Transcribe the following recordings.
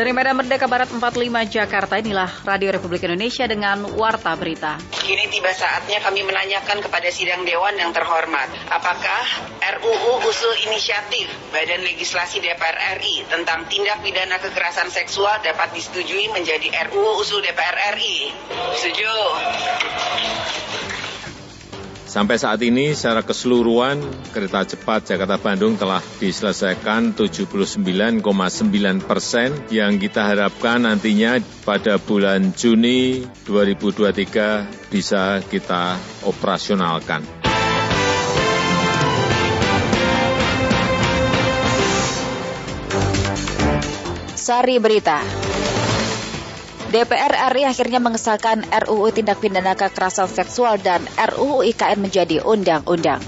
Dari Medan Merdeka Barat 45 Jakarta, inilah Radio Republik Indonesia dengan Warta Berita. Kini tiba saatnya kami menanyakan kepada sidang Dewan yang terhormat, apakah RUU usul inisiatif Badan Legislasi DPR RI tentang tindak pidana kekerasan seksual dapat disetujui menjadi RUU usul DPR RI? Setuju. Sampai saat ini secara keseluruhan kereta cepat Jakarta-Bandung telah diselesaikan 79,9 persen yang kita harapkan nantinya pada bulan Juni 2023 bisa kita operasionalkan. Sari Berita. DPR RI akhirnya mengesahkan RUU Tindak Pidana Kekerasan Seksual dan RUU IKN menjadi undang-undang.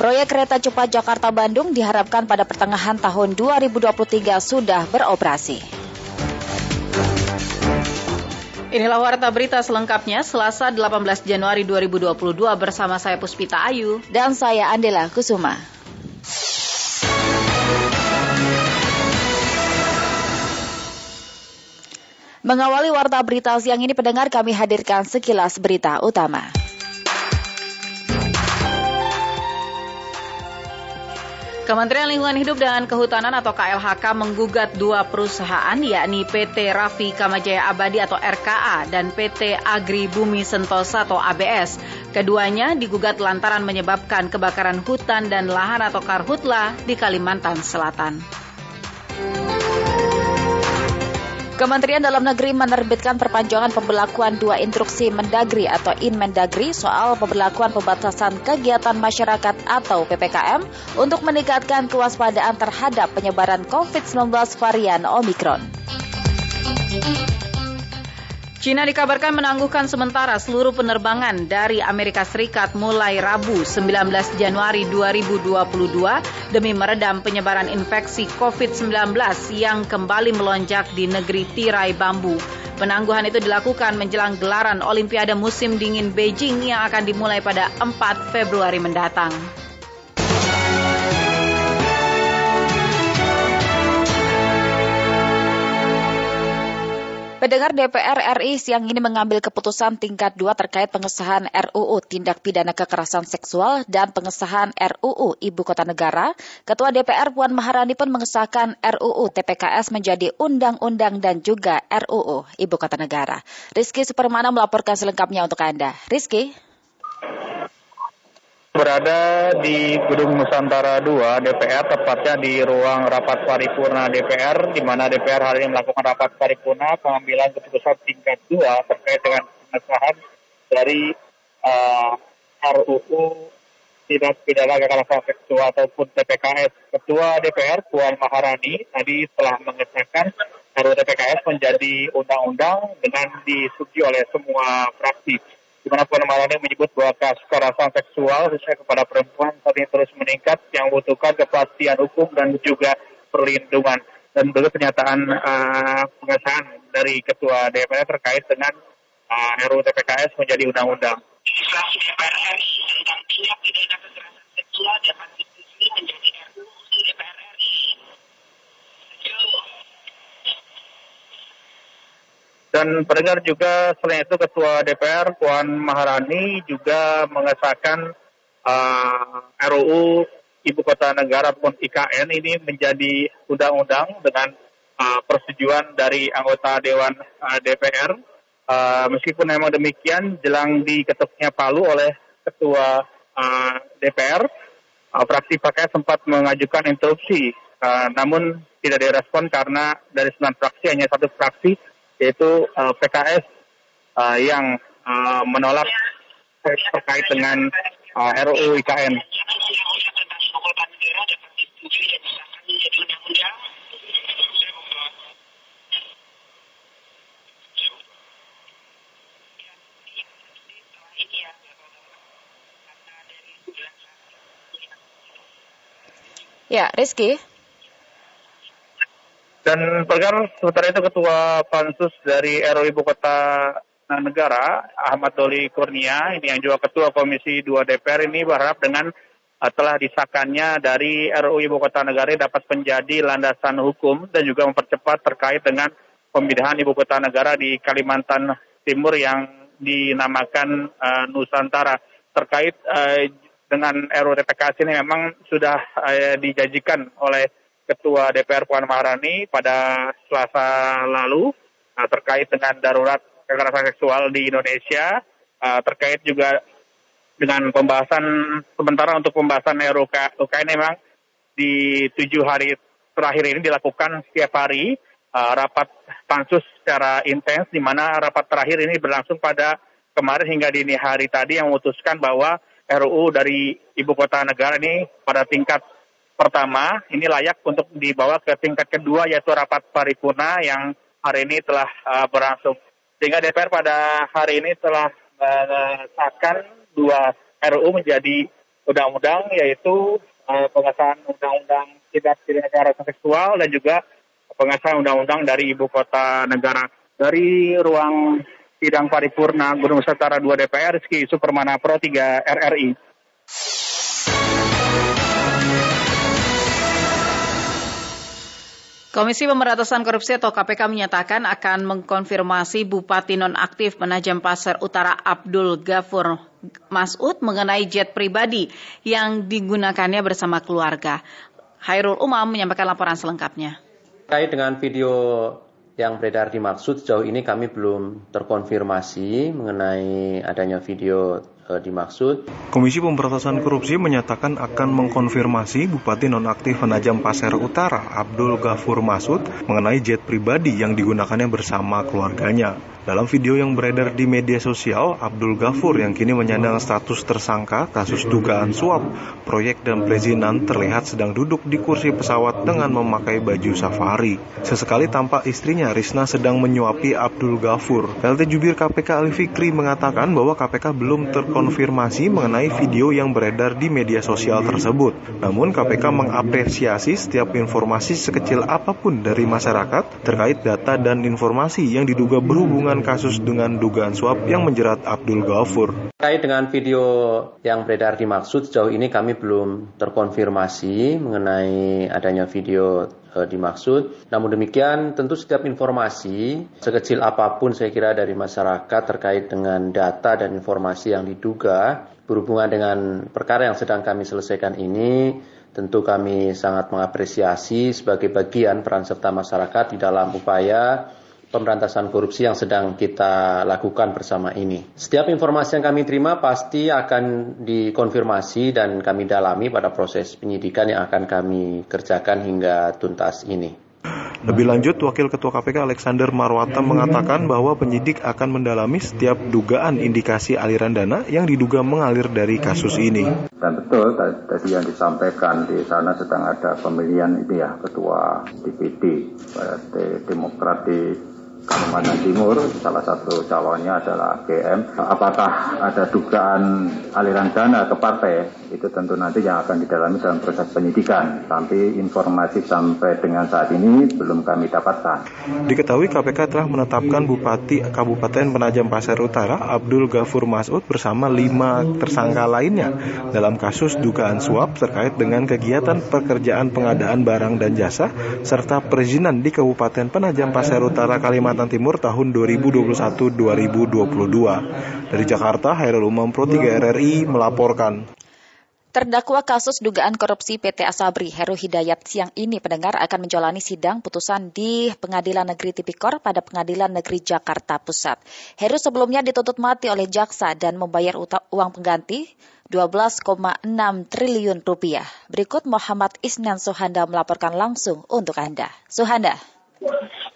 Proyek kereta cepat Jakarta-Bandung diharapkan pada pertengahan tahun 2023 sudah beroperasi. Inilah warta berita selengkapnya Selasa 18 Januari 2022 bersama saya Puspita Ayu dan saya Andela Kusuma. Mengawali warta berita siang ini pendengar kami hadirkan sekilas berita utama. Kementerian Lingkungan Hidup dan Kehutanan atau KLHK menggugat dua perusahaan yakni PT Raffi Kamajaya Abadi atau RKA dan PT Agri Bumi Sentosa atau ABS. Keduanya digugat lantaran menyebabkan kebakaran hutan dan lahan atau karhutla di Kalimantan Selatan. Kementerian Dalam Negeri menerbitkan perpanjangan pembelakuan dua instruksi Mendagri atau Inmendagri soal pemberlakuan pembatasan kegiatan masyarakat atau PPKM untuk meningkatkan kewaspadaan terhadap penyebaran COVID-19 varian Omikron. Cina dikabarkan menangguhkan sementara seluruh penerbangan dari Amerika Serikat mulai Rabu 19 Januari 2022 demi meredam penyebaran infeksi COVID-19 yang kembali melonjak di negeri tirai bambu. Penangguhan itu dilakukan menjelang gelaran Olimpiade musim dingin Beijing yang akan dimulai pada 4 Februari mendatang. Pendengar DPR RI siang ini mengambil keputusan tingkat 2 terkait pengesahan RUU Tindak Pidana Kekerasan Seksual dan pengesahan RUU Ibu Kota Negara. Ketua DPR Puan Maharani pun mengesahkan RUU TPKS menjadi undang-undang dan juga RUU Ibu Kota Negara. Rizky Supermana melaporkan selengkapnya untuk Anda. Rizky berada di Gedung Nusantara 2 DPR, tepatnya di ruang rapat paripurna DPR, di mana DPR hari ini melakukan rapat paripurna pengambilan keputusan tingkat 2 terkait dengan pengesahan dari uh, eh, RUU tindak pidana kekerasan seksual ataupun TPKS. Ketua DPR Puan Maharani tadi telah mengesahkan RUU TPKS menjadi undang-undang dengan disetujui oleh semua fraksi di mana Puan Maharani menyebut bahwa kasus kekerasan seksual khususnya kepada perempuan saat ini terus meningkat yang membutuhkan kepastian hukum dan juga perlindungan. Dan juga pernyataan uh, pengesahan dari Ketua DPR terkait dengan uh, RUU TPKS menjadi undang-undang. Legislasi DPR tentang tindak pidana kekerasan seksual dapat menjadi RUU DPR RI. Dan pendengar juga selain itu Ketua DPR Puan Maharani juga mengesahkan uh, RUU Ibu Kota Negara pun IKN ini menjadi undang-undang dengan uh, persetujuan dari anggota Dewan uh, DPR. Uh, meskipun memang demikian, jelang diketuknya palu oleh Ketua uh, DPR, uh, fraksi pakai sempat mengajukan interupsi, uh, namun tidak direspon karena dari sembilan fraksi hanya satu fraksi yaitu uh, PKS uh, yang uh, menolak terkait dengan uh, RUU IKN. Ya, Rizky. Dan perkara sementara itu Ketua Pansus dari RU Ibu Kota Negara, Ahmad Doli Kurnia, ini yang juga Ketua Komisi 2 DPR ini berharap dengan telah disahkannya dari RUU Ibu Kota Negara dapat menjadi landasan hukum dan juga mempercepat terkait dengan pemindahan Ibu Kota Negara di Kalimantan Timur yang dinamakan uh, Nusantara. Terkait uh, dengan RUU TPKS ini memang sudah uh, dijanjikan oleh Ketua DPR Puan Maharani pada Selasa lalu uh, terkait dengan darurat kekerasan seksual di Indonesia, uh, terkait juga dengan pembahasan sementara untuk pembahasan RUK ini memang di tujuh hari terakhir ini dilakukan setiap hari uh, rapat pansus secara intens di mana rapat terakhir ini berlangsung pada kemarin hingga dini hari tadi yang memutuskan bahwa RUU dari ibu kota negara ini pada tingkat pertama ini layak untuk dibawa ke tingkat kedua yaitu rapat paripurna yang hari ini telah uh, berlangsung sehingga DPR pada hari ini telah mengesahkan dua RUU menjadi undang-undang yaitu uh, pengesahan undang-undang tindak pidana kekerasan seksual dan juga pengesahan undang-undang dari ibu kota negara. Dari ruang sidang paripurna Gunung Nusantara 2 DPR, Rizky Supermana Pro 3 RRI. Komisi Pemberantasan Korupsi atau KPK menyatakan akan mengkonfirmasi Bupati Nonaktif Penajam Pasar Utara Abdul Ghafur Masud mengenai jet pribadi yang digunakannya bersama keluarga. Hairul Umam menyampaikan laporan selengkapnya. Terkait dengan video yang beredar dimaksud sejauh ini kami belum terkonfirmasi mengenai adanya video e, dimaksud. Komisi Pemberantasan Korupsi menyatakan akan mengkonfirmasi Bupati Nonaktif Penajam Pasir Utara Abdul Ghafur Masud mengenai jet pribadi yang digunakannya bersama keluarganya. Dalam video yang beredar di media sosial, Abdul Ghafur yang kini menyandang status tersangka kasus dugaan suap, proyek dan perizinan terlihat sedang duduk di kursi pesawat dengan memakai baju safari. Sesekali tampak istrinya Risna sedang menyuapi Abdul Ghafur. LT Jubir KPK Ali Fikri mengatakan bahwa KPK belum terkonfirmasi mengenai video yang beredar di media sosial tersebut. Namun KPK mengapresiasi setiap informasi sekecil apa pun dari masyarakat terkait data dan informasi yang diduga berhubungan kasus dengan dugaan suap yang menjerat Abdul Ghafur. Terkait dengan video yang beredar dimaksud, sejauh ini kami belum terkonfirmasi mengenai adanya video e, dimaksud. Namun demikian, tentu setiap informasi sekecil apa pun saya kira dari masyarakat terkait dengan data dan informasi yang diduga berhubungan dengan perkara yang sedang kami selesaikan ini, tentu kami sangat mengapresiasi sebagai bagian peran serta masyarakat di dalam upaya pemberantasan korupsi yang sedang kita lakukan bersama ini. Setiap informasi yang kami terima pasti akan dikonfirmasi dan kami dalami pada proses penyidikan yang akan kami kerjakan hingga tuntas ini. Lebih lanjut, Wakil Ketua KPK Alexander Marwata mengatakan bahwa penyidik akan mendalami setiap dugaan indikasi aliran dana yang diduga mengalir dari kasus ini. Dan betul tadi yang disampaikan di sana sedang ada pemilihan ini ya Ketua DPD Demokrat di Kalimantan Timur, salah satu calonnya adalah GM. Apakah ada dugaan aliran dana ke partai? Itu tentu nanti yang akan didalami dalam proses penyidikan. Tapi informasi sampai dengan saat ini belum kami dapatkan. Diketahui KPK telah menetapkan Bupati Kabupaten Penajam Pasir Utara Abdul Ghafur Masud bersama lima tersangka lainnya dalam kasus dugaan suap terkait dengan kegiatan pekerjaan pengadaan barang dan jasa serta perizinan di Kabupaten Penajam Pasir Utara Kalimantan Kalimantan Timur tahun 2021-2022. Dari Jakarta, Hairul Umam Pro 3 RRI melaporkan. Terdakwa kasus dugaan korupsi PT Asabri Heru Hidayat siang ini pendengar akan menjalani sidang putusan di Pengadilan Negeri Tipikor pada Pengadilan Negeri Jakarta Pusat. Heru sebelumnya dituntut mati oleh jaksa dan membayar uang pengganti 12,6 triliun rupiah. Berikut Muhammad Isnan Suhanda melaporkan langsung untuk Anda. Suhanda.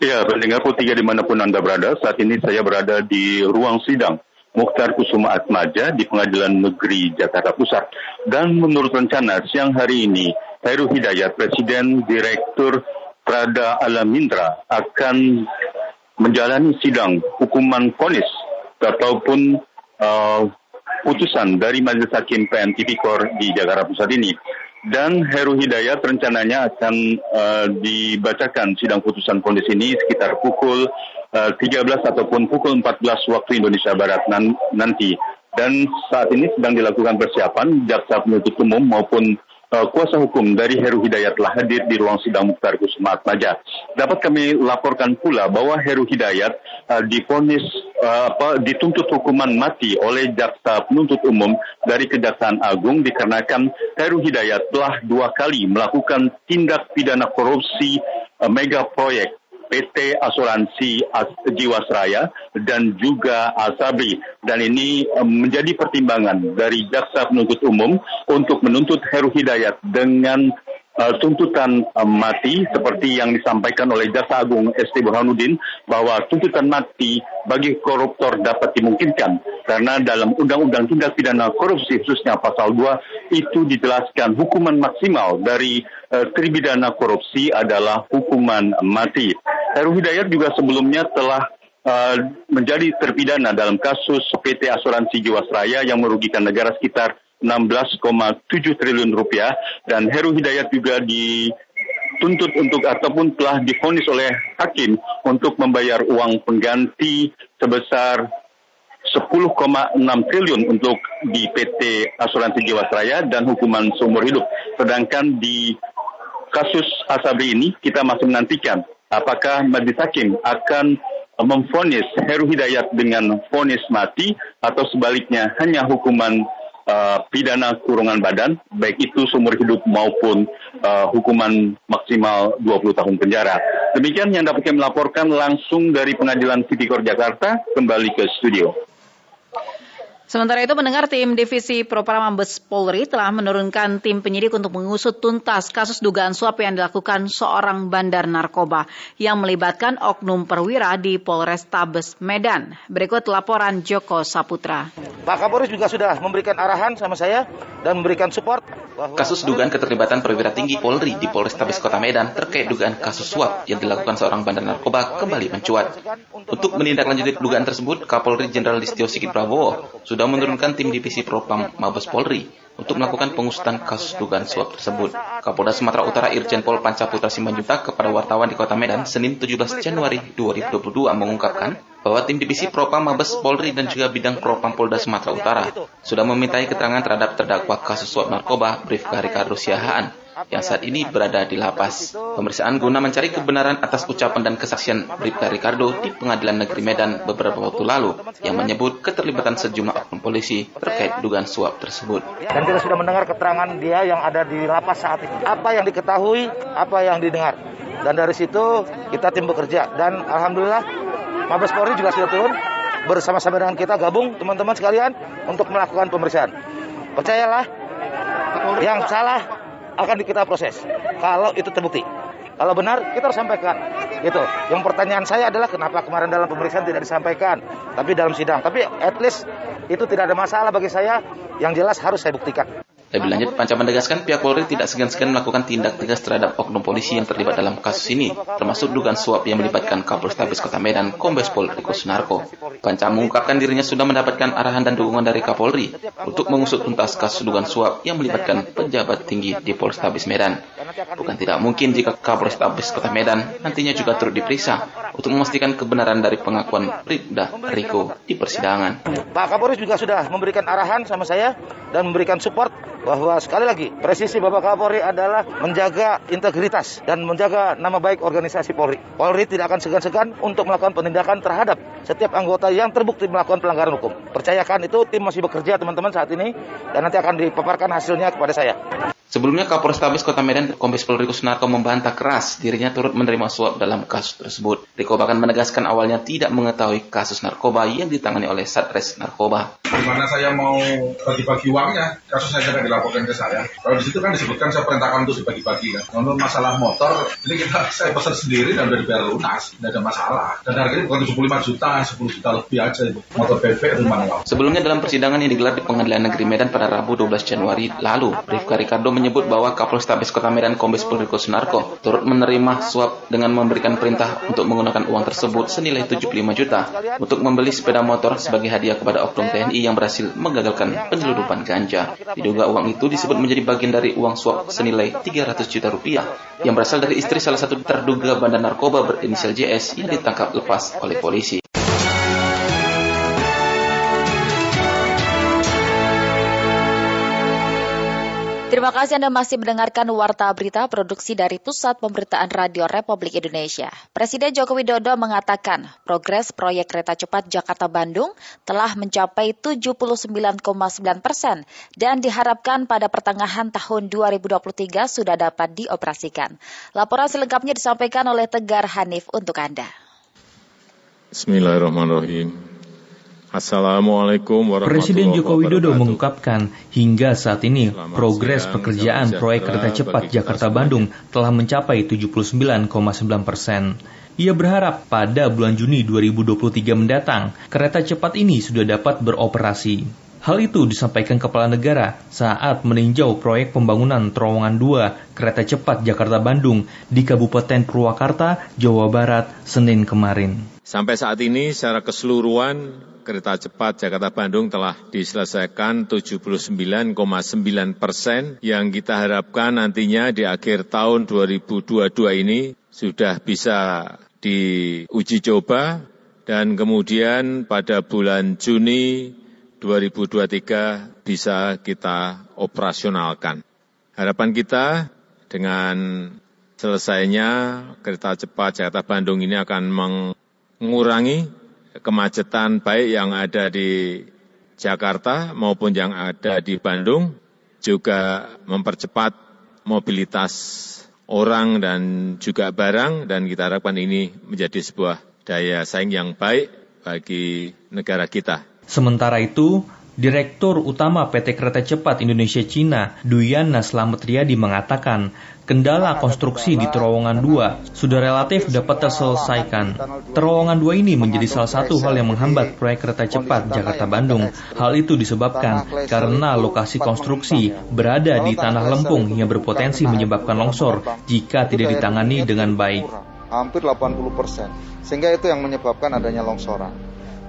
Ya, pendengar tiga di mana pun Anda berada, saat ini saya berada di ruang sidang Mukhtar Kusuma Atmaja di Pengadilan Negeri Jakarta Pusat. Dan menurut rencana siang hari ini, Heru Hidayat, Presiden Direktur Prada Alamindra akan menjalani sidang hukuman ponis ataupun uh, putusan dari Majelis Hakim PN Tipikor di Jakarta Pusat ini dan Heru Hidayat rencananya akan uh, dibacakan sidang putusan kondisi ini sekitar pukul uh, eh, 13 ataupun pukul 14 waktu Indonesia Barat nan nanti. dan saat ini sedang dilakukan persiapan jaksa penuntut umum maupun uh, kuasa hukum dari Heru Hidayat telah hadir di ruang sidang Mukhtar Kusuma Atmaja. Dapat kami laporkan pula bahwa Heru Hidayat uh, difonis uh, apa dituntut hukuman mati oleh jaksa penuntut umum dari Kejaksaan Agung dikarenakan Heru Hidayat telah dua kali melakukan tindak pidana korupsi uh, mega proyek PT Asuransi Jiwasraya dan juga Asabri. Dan ini menjadi pertimbangan dari jaksa penuntut umum untuk menuntut Heru Hidayat dengan uh, tuntutan uh, mati seperti yang disampaikan oleh Jaksa Agung ST Burhanuddin bahwa tuntutan mati bagi koruptor dapat dimungkinkan karena dalam Undang-Undang Tindak Pidana Korupsi khususnya pasal 2 itu dijelaskan hukuman maksimal dari uh, tribidana korupsi adalah hukuman mati. Heru Hidayat juga sebelumnya telah menjadi terpidana dalam kasus PT Asuransi Jiwasraya yang merugikan negara sekitar 16,7 triliun rupiah dan Heru Hidayat juga dituntut untuk ataupun telah difonis oleh hakim untuk membayar uang pengganti sebesar 10,6 triliun untuk di PT Asuransi Jiwasraya dan hukuman seumur hidup. Sedangkan di kasus Asabri ini kita masih menantikan apakah Majelis Hakim akan memfonis Heru Hidayat dengan fonis mati atau sebaliknya hanya hukuman uh, pidana kurungan badan, baik itu seumur hidup maupun uh, hukuman maksimal 20 tahun penjara. Demikian yang dapat kami laporkan langsung dari Pengadilan Tipikor Jakarta, kembali ke studio. Sementara itu mendengar tim Divisi Propam Mabes Polri telah menurunkan tim penyidik untuk mengusut tuntas kasus dugaan suap yang dilakukan seorang bandar narkoba yang melibatkan oknum perwira di Polres Tabes Medan. Berikut laporan Joko Saputra. Pak Kapolri juga sudah memberikan arahan sama saya dan memberikan support Kasus dugaan keterlibatan perwira tinggi Polri di Polrestabes Kota Medan terkait dugaan kasus suap yang dilakukan seorang bandar narkoba kembali mencuat. Untuk menindaklanjuti dugaan tersebut, Kapolri Jenderal Listio Sigit Prabowo sudah menurunkan tim divisi Propam Mabes Polri untuk melakukan pengusutan kasus dugaan suap tersebut. Kapolda Sumatera Utara Irjen Pol Pancaputra Simanjuta kepada wartawan di Kota Medan Senin 17 Januari 2022 mengungkapkan bahwa tim divisi Propam Mabes Polri dan juga bidang Propam Polda Sumatera Utara sudah memintai keterangan terhadap terdakwa kasus suap narkoba Brifka Ricardo Siahaan yang saat ini berada di lapas. Pemeriksaan guna mencari kebenaran atas ucapan dan kesaksian Bribka Ricardo di Pengadilan Negeri Medan beberapa waktu lalu yang menyebut keterlibatan sejumlah oknum polisi terkait dugaan suap tersebut. Dan kita sudah mendengar keterangan dia yang ada di lapas saat itu. Apa yang diketahui, apa yang didengar. Dan dari situ kita tim bekerja dan alhamdulillah Mabes Polri juga sudah turun bersama-sama dengan kita gabung teman-teman sekalian untuk melakukan pemeriksaan. Percayalah, yang salah akan kita proses. Kalau itu terbukti. Kalau benar, kita harus sampaikan. Gitu. Yang pertanyaan saya adalah kenapa kemarin dalam pemeriksaan tidak disampaikan, tapi dalam sidang. Tapi at least itu tidak ada masalah bagi saya. Yang jelas harus saya buktikan. Lebih lanjut, Panca menegaskan pihak Polri tidak segan-segan melakukan tindak tegas terhadap oknum polisi yang terlibat dalam kasus ini, termasuk dugaan suap yang melibatkan Kapolrestabes Kota Medan, Kombes Pol Riko Sunarko. Panca mengungkapkan dirinya sudah mendapatkan arahan dan dukungan dari Kapolri untuk mengusut tuntas kasus dugaan suap yang melibatkan pejabat tinggi di Polrestabes Medan. Bukan tidak mungkin jika Kapolrestabes Kota Medan nantinya juga turut diperiksa untuk memastikan kebenaran dari pengakuan Bribda Riko di persidangan. Pak Kapolri juga sudah memberikan arahan sama saya dan memberikan support bahwa sekali lagi presisi Bapak Kapolri adalah menjaga integritas dan menjaga nama baik organisasi Polri. Polri tidak akan segan-segan untuk melakukan penindakan terhadap setiap anggota yang terbukti melakukan pelanggaran hukum. Percayakan itu tim masih bekerja teman-teman saat ini dan nanti akan dipaparkan hasilnya kepada saya. Sebelumnya Kapolrestabes Kota Medan Kombes Pol Riko Sunarko membantah keras dirinya turut menerima suap dalam kasus tersebut. Riko bahkan menegaskan awalnya tidak mengetahui kasus narkoba yang ditangani oleh Satres Narkoba. Gimana saya mau bagi-bagi uangnya, kasus saya tidak dilaporkan ke saya. Kalau di situ kan disebutkan saya perintahkan untuk dibagi-bagi kan. Kalau masalah motor, ini kita saya pesan sendiri dan udah dibayar lunas, tidak ada masalah. Dan harganya bukan 75 juta, 10 juta lebih aja itu. Motor BV itu manual. Sebelumnya dalam persidangan yang digelar di Pengadilan Negeri Medan pada Rabu 12 Januari lalu, Rifka Ricardo menyebut bahwa Kapolrestabes Kota Medan Kombes Pol Riko Sunarko turut menerima suap dengan memberikan perintah untuk menggunakan uang tersebut senilai 75 juta untuk membeli sepeda motor sebagai hadiah kepada oknum TNI yang berhasil menggagalkan penyeludupan ganja. Diduga uang itu disebut menjadi bagian dari uang suap senilai 300 juta rupiah yang berasal dari istri salah satu terduga bandar narkoba berinisial JS yang ditangkap lepas oleh polisi. Terima kasih Anda masih mendengarkan Warta Berita produksi dari Pusat Pemberitaan Radio Republik Indonesia. Presiden Joko Widodo mengatakan progres proyek kereta cepat Jakarta-Bandung telah mencapai 79,9 persen dan diharapkan pada pertengahan tahun 2023 sudah dapat dioperasikan. Laporan selengkapnya disampaikan oleh Tegar Hanif untuk Anda. Bismillahirrahmanirrahim. Assalamualaikum Presiden Joko Widodo mengungkapkan hingga saat ini progres pekerjaan proyek kereta cepat Jakarta-Bandung telah mencapai 79,9 persen. Ia berharap pada bulan Juni 2023 mendatang, kereta cepat ini sudah dapat beroperasi. Hal itu disampaikan Kepala Negara saat meninjau proyek pembangunan terowongan 2 kereta cepat Jakarta-Bandung di Kabupaten Purwakarta, Jawa Barat, Senin kemarin. Sampai saat ini secara keseluruhan kereta cepat Jakarta-Bandung telah diselesaikan 79,9 persen yang kita harapkan nantinya di akhir tahun 2022 ini sudah bisa diuji coba dan kemudian pada bulan Juni 2023 bisa kita operasionalkan. Harapan kita dengan selesainya kereta cepat Jakarta-Bandung ini akan mengurangi kemacetan baik yang ada di Jakarta maupun yang ada di Bandung, juga mempercepat mobilitas orang dan juga barang, dan kita harapkan ini menjadi sebuah daya saing yang baik bagi negara kita. Sementara itu, Direktur Utama PT Kereta Cepat Indonesia Cina, Duyana Slamet Riyadi mengatakan, kendala konstruksi di terowongan 2 sudah relatif dapat terselesaikan. Terowongan 2 ini menjadi salah satu hal yang menghambat proyek kereta cepat Jakarta-Bandung. Hal itu disebabkan karena lokasi konstruksi berada di tanah lempung yang berpotensi menyebabkan longsor jika tidak ditangani dengan baik. Hampir 80 persen, sehingga itu yang menyebabkan adanya longsoran.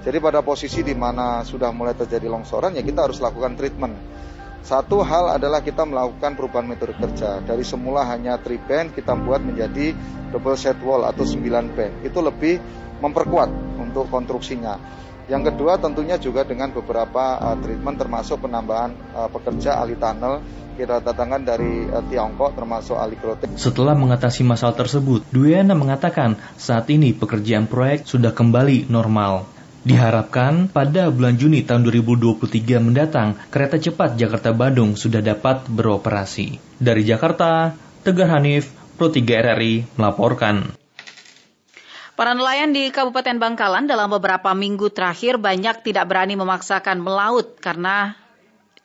Jadi pada posisi di mana sudah mulai terjadi longsoran ya kita harus lakukan treatment. Satu hal adalah kita melakukan perubahan metode kerja. Dari semula hanya 3 band kita buat menjadi double set wall atau 9 band. Itu lebih memperkuat untuk konstruksinya. Yang kedua tentunya juga dengan beberapa uh, treatment termasuk penambahan uh, pekerja ahli tunnel kita datangkan dari uh, Tiongkok termasuk ahli krotek. Setelah mengatasi masalah tersebut, Duyana mengatakan saat ini pekerjaan proyek sudah kembali normal. Diharapkan pada bulan Juni tahun 2023 mendatang, kereta cepat Jakarta-Bandung sudah dapat beroperasi. Dari Jakarta, Tegar Hanif, Pro 3 RRI melaporkan. Para nelayan di Kabupaten Bangkalan dalam beberapa minggu terakhir banyak tidak berani memaksakan melaut karena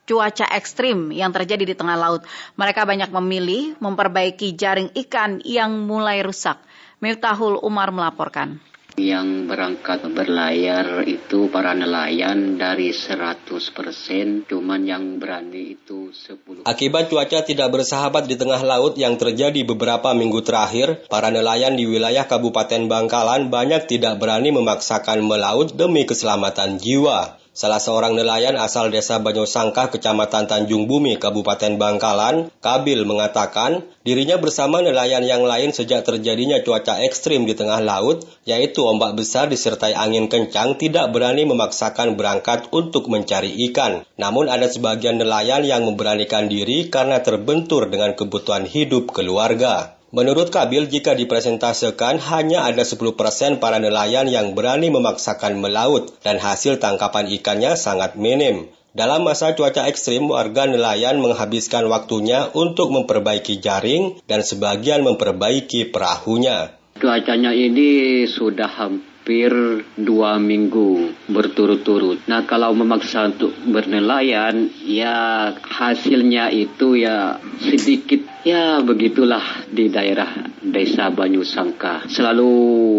cuaca ekstrim yang terjadi di tengah laut. Mereka banyak memilih memperbaiki jaring ikan yang mulai rusak. Miftahul Umar melaporkan. Yang berangkat berlayar itu para nelayan dari 100%, cuman yang berani itu 10. Akibat cuaca tidak bersahabat di tengah laut yang terjadi beberapa minggu terakhir, para nelayan di wilayah Kabupaten Bangkalan banyak tidak berani memaksakan melaut demi keselamatan jiwa. Salah seorang nelayan asal desa Banyosangka, Kecamatan Tanjung Bumi, Kabupaten Bangkalan, Kabil mengatakan dirinya bersama nelayan yang lain sejak terjadinya cuaca ekstrim di tengah laut, yaitu ombak besar disertai angin kencang tidak berani memaksakan berangkat untuk mencari ikan. Namun ada sebagian nelayan yang memberanikan diri karena terbentur dengan kebutuhan hidup keluarga. Menurut Kabil, jika dipresentasekan hanya ada 10% para nelayan yang berani memaksakan melaut dan hasil tangkapan ikannya sangat minim. Dalam masa cuaca ekstrim, warga nelayan menghabiskan waktunya untuk memperbaiki jaring dan sebagian memperbaiki perahunya. Cuacanya ini sudah hampir dua minggu berturut-turut. Nah kalau memaksa untuk bernelayan, ya hasilnya itu ya sedikit Ya begitulah di daerah desa Banyu Sangka. Selalu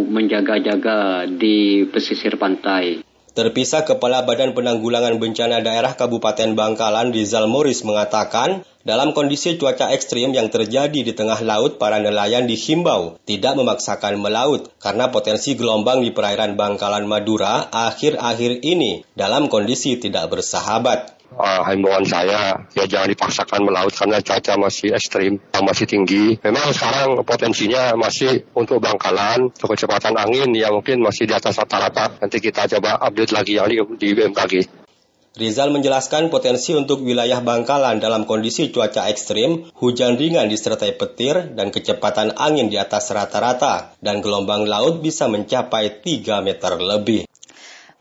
menjaga-jaga di pesisir pantai. Terpisah Kepala Badan Penanggulangan Bencana Daerah Kabupaten Bangkalan Rizal Moris mengatakan, dalam kondisi cuaca ekstrim yang terjadi di tengah laut, para nelayan dihimbau tidak memaksakan melaut karena potensi gelombang di perairan Bangkalan Madura akhir-akhir ini dalam kondisi tidak bersahabat uh, himbauan saya ya jangan dipaksakan melaut karena cuaca masih ekstrim, masih tinggi. Memang sekarang potensinya masih untuk bangkalan, untuk kecepatan angin yang mungkin masih di atas rata-rata. Nanti kita coba update lagi yang di, di BMKG. Rizal menjelaskan potensi untuk wilayah Bangkalan dalam kondisi cuaca ekstrim, hujan ringan disertai petir, dan kecepatan angin di atas rata-rata, dan gelombang laut bisa mencapai 3 meter lebih.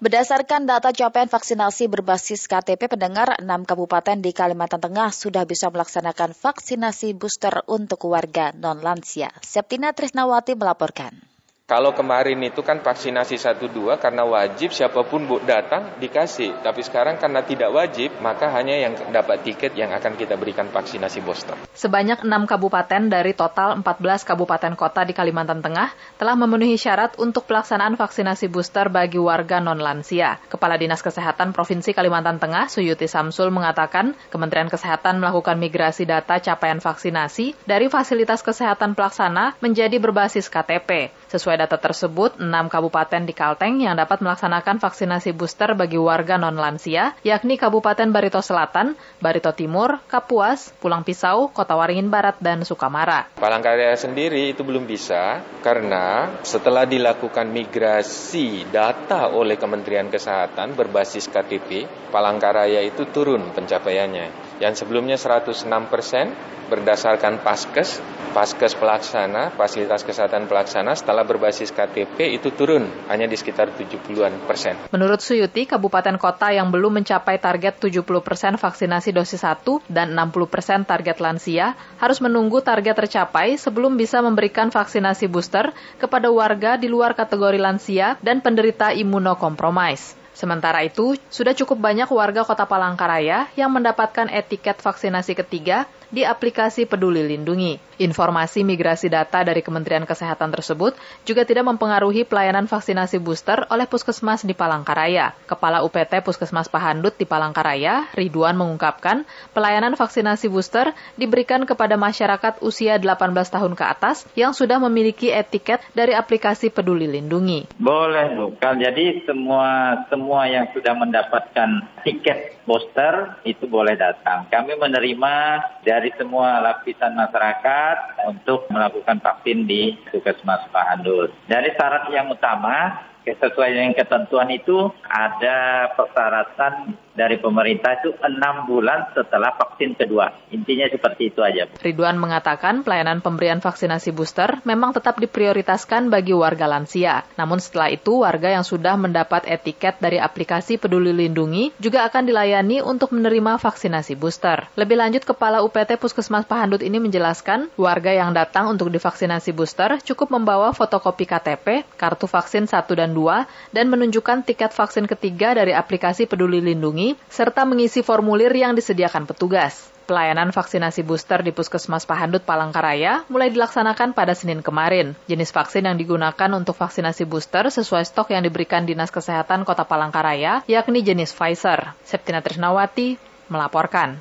Berdasarkan data capaian vaksinasi berbasis KTP pendengar, 6 kabupaten di Kalimantan Tengah sudah bisa melaksanakan vaksinasi booster untuk warga non-lansia. Septina Trisnawati melaporkan. Kalau kemarin itu kan vaksinasi 1-2 karena wajib siapa pun datang dikasih. Tapi sekarang karena tidak wajib, maka hanya yang dapat tiket yang akan kita berikan vaksinasi booster. Sebanyak 6 kabupaten dari total 14 kabupaten kota di Kalimantan Tengah telah memenuhi syarat untuk pelaksanaan vaksinasi booster bagi warga non-lansia. Kepala Dinas Kesehatan Provinsi Kalimantan Tengah, Suyuti Samsul, mengatakan Kementerian Kesehatan melakukan migrasi data capaian vaksinasi dari fasilitas kesehatan pelaksana menjadi berbasis KTP. Sesuai data tersebut, 6 kabupaten di Kalteng yang dapat melaksanakan vaksinasi booster bagi warga non-lansia, yakni Kabupaten Barito Selatan, Barito Timur, Kapuas, Pulang Pisau, Kota Waringin Barat, dan Sukamara. Palangkaraya sendiri itu belum bisa karena setelah dilakukan migrasi data oleh Kementerian Kesehatan berbasis KTP, Palangkaraya itu turun pencapaiannya. Yang sebelumnya 106 persen berdasarkan Paskes, Paskes pelaksana, fasilitas kesehatan pelaksana setelah berbasis KTP itu turun hanya di sekitar 70-an persen. Menurut Suyuti, kabupaten kota yang belum mencapai target 70 persen vaksinasi dosis 1 dan 60 persen target lansia harus menunggu target tercapai sebelum bisa memberikan vaksinasi booster kepada warga di luar kategori lansia dan penderita imunokompromis. Sementara itu, sudah cukup banyak warga kota Palangkaraya yang mendapatkan etiket vaksinasi ketiga di aplikasi Peduli Lindungi. Informasi migrasi data dari Kementerian Kesehatan tersebut juga tidak mempengaruhi pelayanan vaksinasi booster oleh Puskesmas di Palangkaraya. Kepala UPT Puskesmas Pahandut di Palangkaraya, Ridwan mengungkapkan, pelayanan vaksinasi booster diberikan kepada masyarakat usia 18 tahun ke atas yang sudah memiliki etiket dari aplikasi Peduli Lindungi. Boleh, bukan. Jadi semua semua yang sudah mendapatkan tiket booster itu boleh datang. Kami menerima dari semua lapisan masyarakat untuk melakukan vaksin di Puskesmas Pahandul. Dari syarat yang utama sesuai dengan ketentuan itu ada persyaratan dari pemerintah itu enam bulan setelah vaksin kedua. Intinya seperti itu aja. Ridwan mengatakan pelayanan pemberian vaksinasi booster memang tetap diprioritaskan bagi warga lansia. Namun setelah itu warga yang sudah mendapat etiket dari aplikasi Peduli Lindungi juga akan dilayani untuk menerima vaksinasi booster. Lebih lanjut Kepala UPT Puskesmas Pahandut ini menjelaskan warga yang datang untuk divaksinasi booster cukup membawa fotokopi KTP, kartu vaksin 1 dan 2, dan menunjukkan tiket vaksin ketiga dari aplikasi Peduli Lindungi serta mengisi formulir yang disediakan petugas. Pelayanan vaksinasi booster di Puskesmas Pahandut Palangkaraya mulai dilaksanakan pada Senin kemarin. Jenis vaksin yang digunakan untuk vaksinasi booster sesuai stok yang diberikan Dinas Kesehatan Kota Palangkaraya, yakni jenis Pfizer. Septina Trisnawati melaporkan.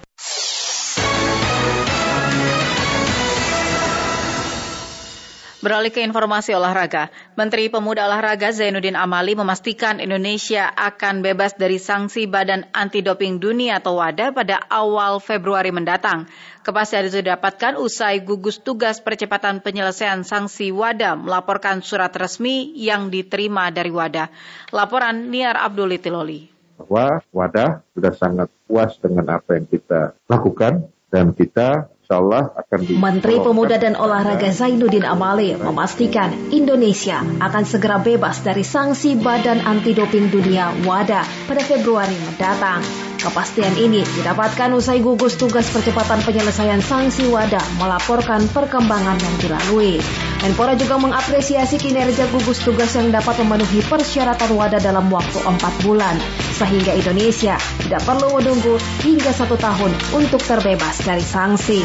Beralih ke informasi olahraga, Menteri Pemuda Olahraga Zainuddin Amali memastikan Indonesia akan bebas dari sanksi Badan Anti Doping Dunia atau WADA pada awal Februari mendatang. Kepastian itu didapatkan usai gugus tugas percepatan penyelesaian sanksi WADA melaporkan surat resmi yang diterima dari WADA. Laporan Niar Abdul Tiloli. Bahwa WADA sudah sangat puas dengan apa yang kita lakukan dan kita Allah akan di Menteri Pemuda dan Olahraga Zainuddin Amali memastikan Indonesia akan segera bebas dari sanksi Badan Anti Doping Dunia WADA pada Februari mendatang. Kepastian ini didapatkan usai gugus tugas percepatan penyelesaian sanksi WADA melaporkan perkembangan yang dilalui. Menpora juga mengapresiasi kinerja gugus tugas yang dapat memenuhi persyaratan WADA dalam waktu empat bulan, sehingga Indonesia tidak perlu menunggu hingga satu tahun untuk terbebas dari sanksi.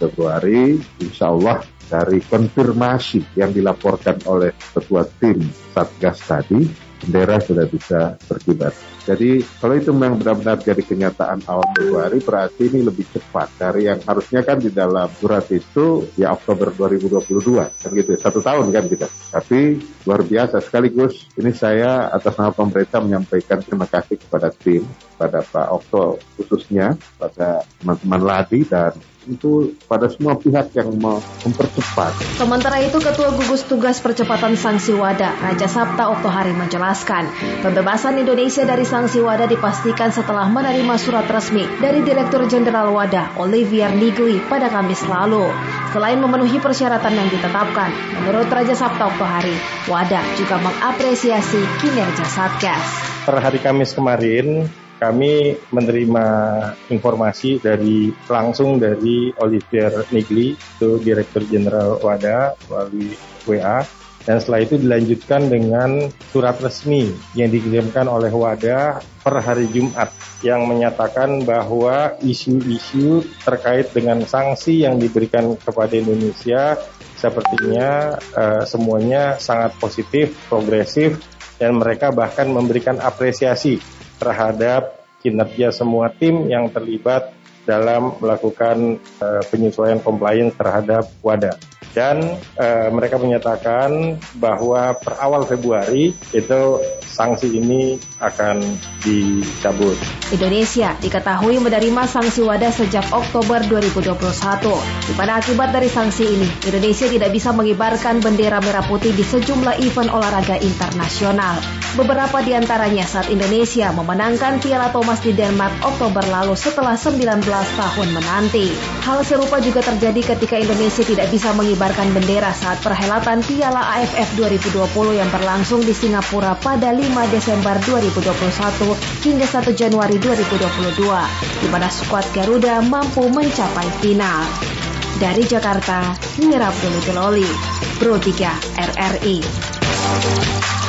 Februari, insya Allah dari konfirmasi yang dilaporkan oleh ketua tim Satgas tadi, bendera sudah bisa berkibar. Jadi kalau itu memang benar-benar jadi kenyataan awal Februari berarti ini lebih cepat dari yang harusnya kan di dalam surat itu ya Oktober 2022 kan gitu ya, satu tahun kan kita. Tapi luar biasa sekaligus ini saya atas nama pemerintah menyampaikan terima kasih kepada tim pada Pak Okto khususnya, pada teman-teman Ladi dan itu pada semua pihak yang mempercepat. Sementara itu Ketua Gugus Tugas Percepatan Sanksi WADA, Raja Sabta Oktohari menjelaskan, pembebasan Indonesia dari sanksi WADA dipastikan setelah menerima surat resmi dari Direktur Jenderal WADA, Olivier Nigli, pada Kamis lalu. Selain memenuhi persyaratan yang ditetapkan, menurut Raja Sabta Oktohari, WADA juga mengapresiasi kinerja Satgas. Per hari Kamis kemarin, kami menerima informasi dari langsung dari Olivier Nigli, itu Direktur Jenderal WADA melalui WA, dan setelah itu dilanjutkan dengan surat resmi yang dikirimkan oleh WADA per hari Jumat yang menyatakan bahwa isu-isu terkait dengan sanksi yang diberikan kepada Indonesia sepertinya uh, semuanya sangat positif, progresif, dan mereka bahkan memberikan apresiasi terhadap kinerja semua tim yang terlibat dalam melakukan uh, penyesuaian compliance terhadap WADA. Dan uh, mereka menyatakan bahwa per awal Februari itu sanksi ini akan dicabut. Indonesia diketahui menerima sanksi WADA sejak Oktober 2021. Di mana akibat dari sanksi ini, Indonesia tidak bisa mengibarkan bendera merah putih di sejumlah event olahraga internasional. Beberapa di antaranya saat Indonesia memenangkan Piala Thomas di Denmark Oktober lalu setelah 19 tahun menanti. Hal serupa juga terjadi ketika Indonesia tidak bisa mengibarkan bendera saat perhelatan Piala AFF 2020 yang berlangsung di Singapura pada 5 Desember 2021 hingga 1 Januari 2022, di mana skuad Garuda mampu mencapai final. Dari Jakarta, Nyerap Dulu Teloli, Pro 3 RRI.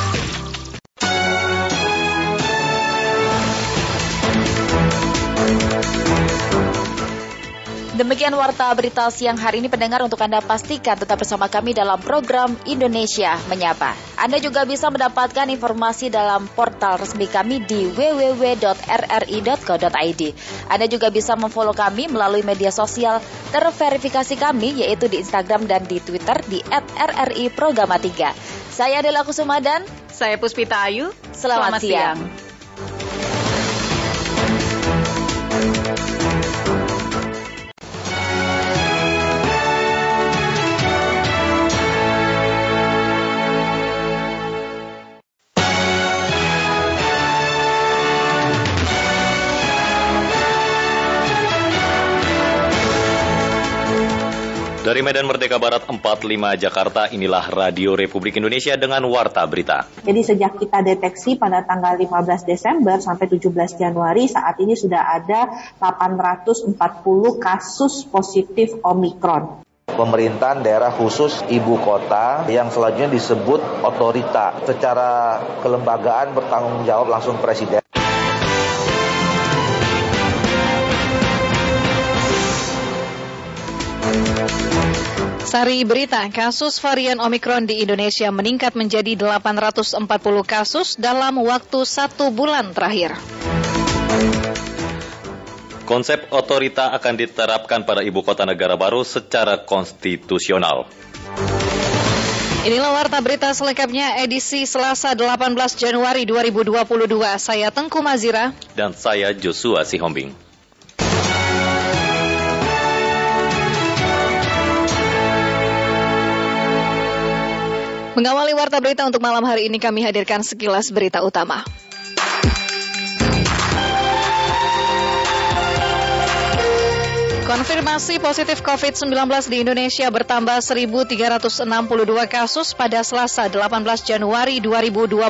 Demikian warta berita siang hari ini pendengar untuk Anda pastikan tetap bersama kami dalam program Indonesia Menyapa. Anda juga bisa mendapatkan informasi dalam portal resmi kami di www.rri.co.id. Anda juga bisa memfollow kami melalui media sosial terverifikasi kami yaitu di Instagram dan di Twitter di @rri Programa 3. Saya Adela Kusuma dan saya Puspita Ayu. Selamat, Selamat siang. siang. Dari Medan Merdeka Barat 45 Jakarta, inilah Radio Republik Indonesia dengan Warta Berita. Jadi sejak kita deteksi pada tanggal 15 Desember sampai 17 Januari, saat ini sudah ada 840 kasus positif Omikron pemerintahan daerah khusus ibu kota yang selanjutnya disebut otorita. Secara kelembagaan bertanggung jawab langsung presiden. Sari berita, kasus varian Omikron di Indonesia meningkat menjadi 840 kasus dalam waktu satu bulan terakhir. Konsep otorita akan diterapkan pada ibu kota negara baru secara konstitusional. Inilah warta berita selengkapnya edisi Selasa 18 Januari 2022. Saya Tengku Mazira. Dan saya Joshua Sihombing. Mengawali warta berita untuk malam hari ini kami hadirkan sekilas berita utama. Konfirmasi positif COVID-19 di Indonesia bertambah 1.362 kasus pada Selasa 18 Januari 2022.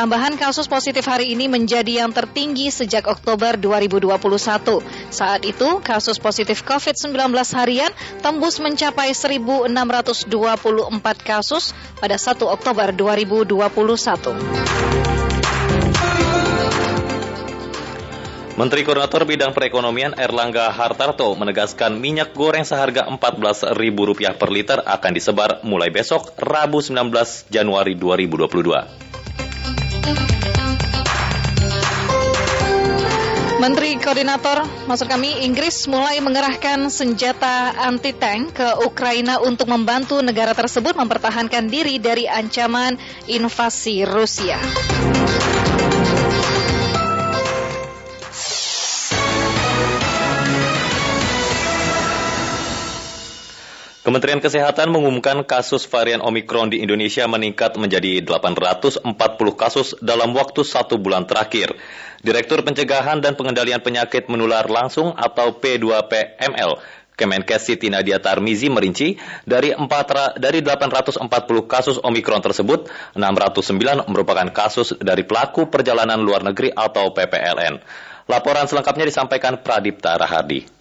Tambahan kasus positif hari ini menjadi yang tertinggi sejak Oktober 2021. Saat itu, kasus positif COVID-19 harian tembus mencapai 1.624 kasus pada 1 Oktober 2021. Menteri Koordinator Bidang Perekonomian Erlangga Hartarto menegaskan minyak goreng seharga Rp14.000 per liter akan disebar mulai besok Rabu 19 Januari 2022. Menteri Koordinator, maksud kami Inggris mulai mengerahkan senjata anti-tank ke Ukraina untuk membantu negara tersebut mempertahankan diri dari ancaman invasi Rusia. Kementerian Kesehatan mengumumkan kasus varian Omikron di Indonesia meningkat menjadi 840 kasus dalam waktu satu bulan terakhir. Direktur Pencegahan dan Pengendalian Penyakit Menular Langsung atau P2PML Kemenkes Siti Nadia Tarmizi merinci dari 4, dari 840 kasus Omikron tersebut, 609 merupakan kasus dari pelaku perjalanan luar negeri atau PPLN. Laporan selengkapnya disampaikan Pradipta Rahardi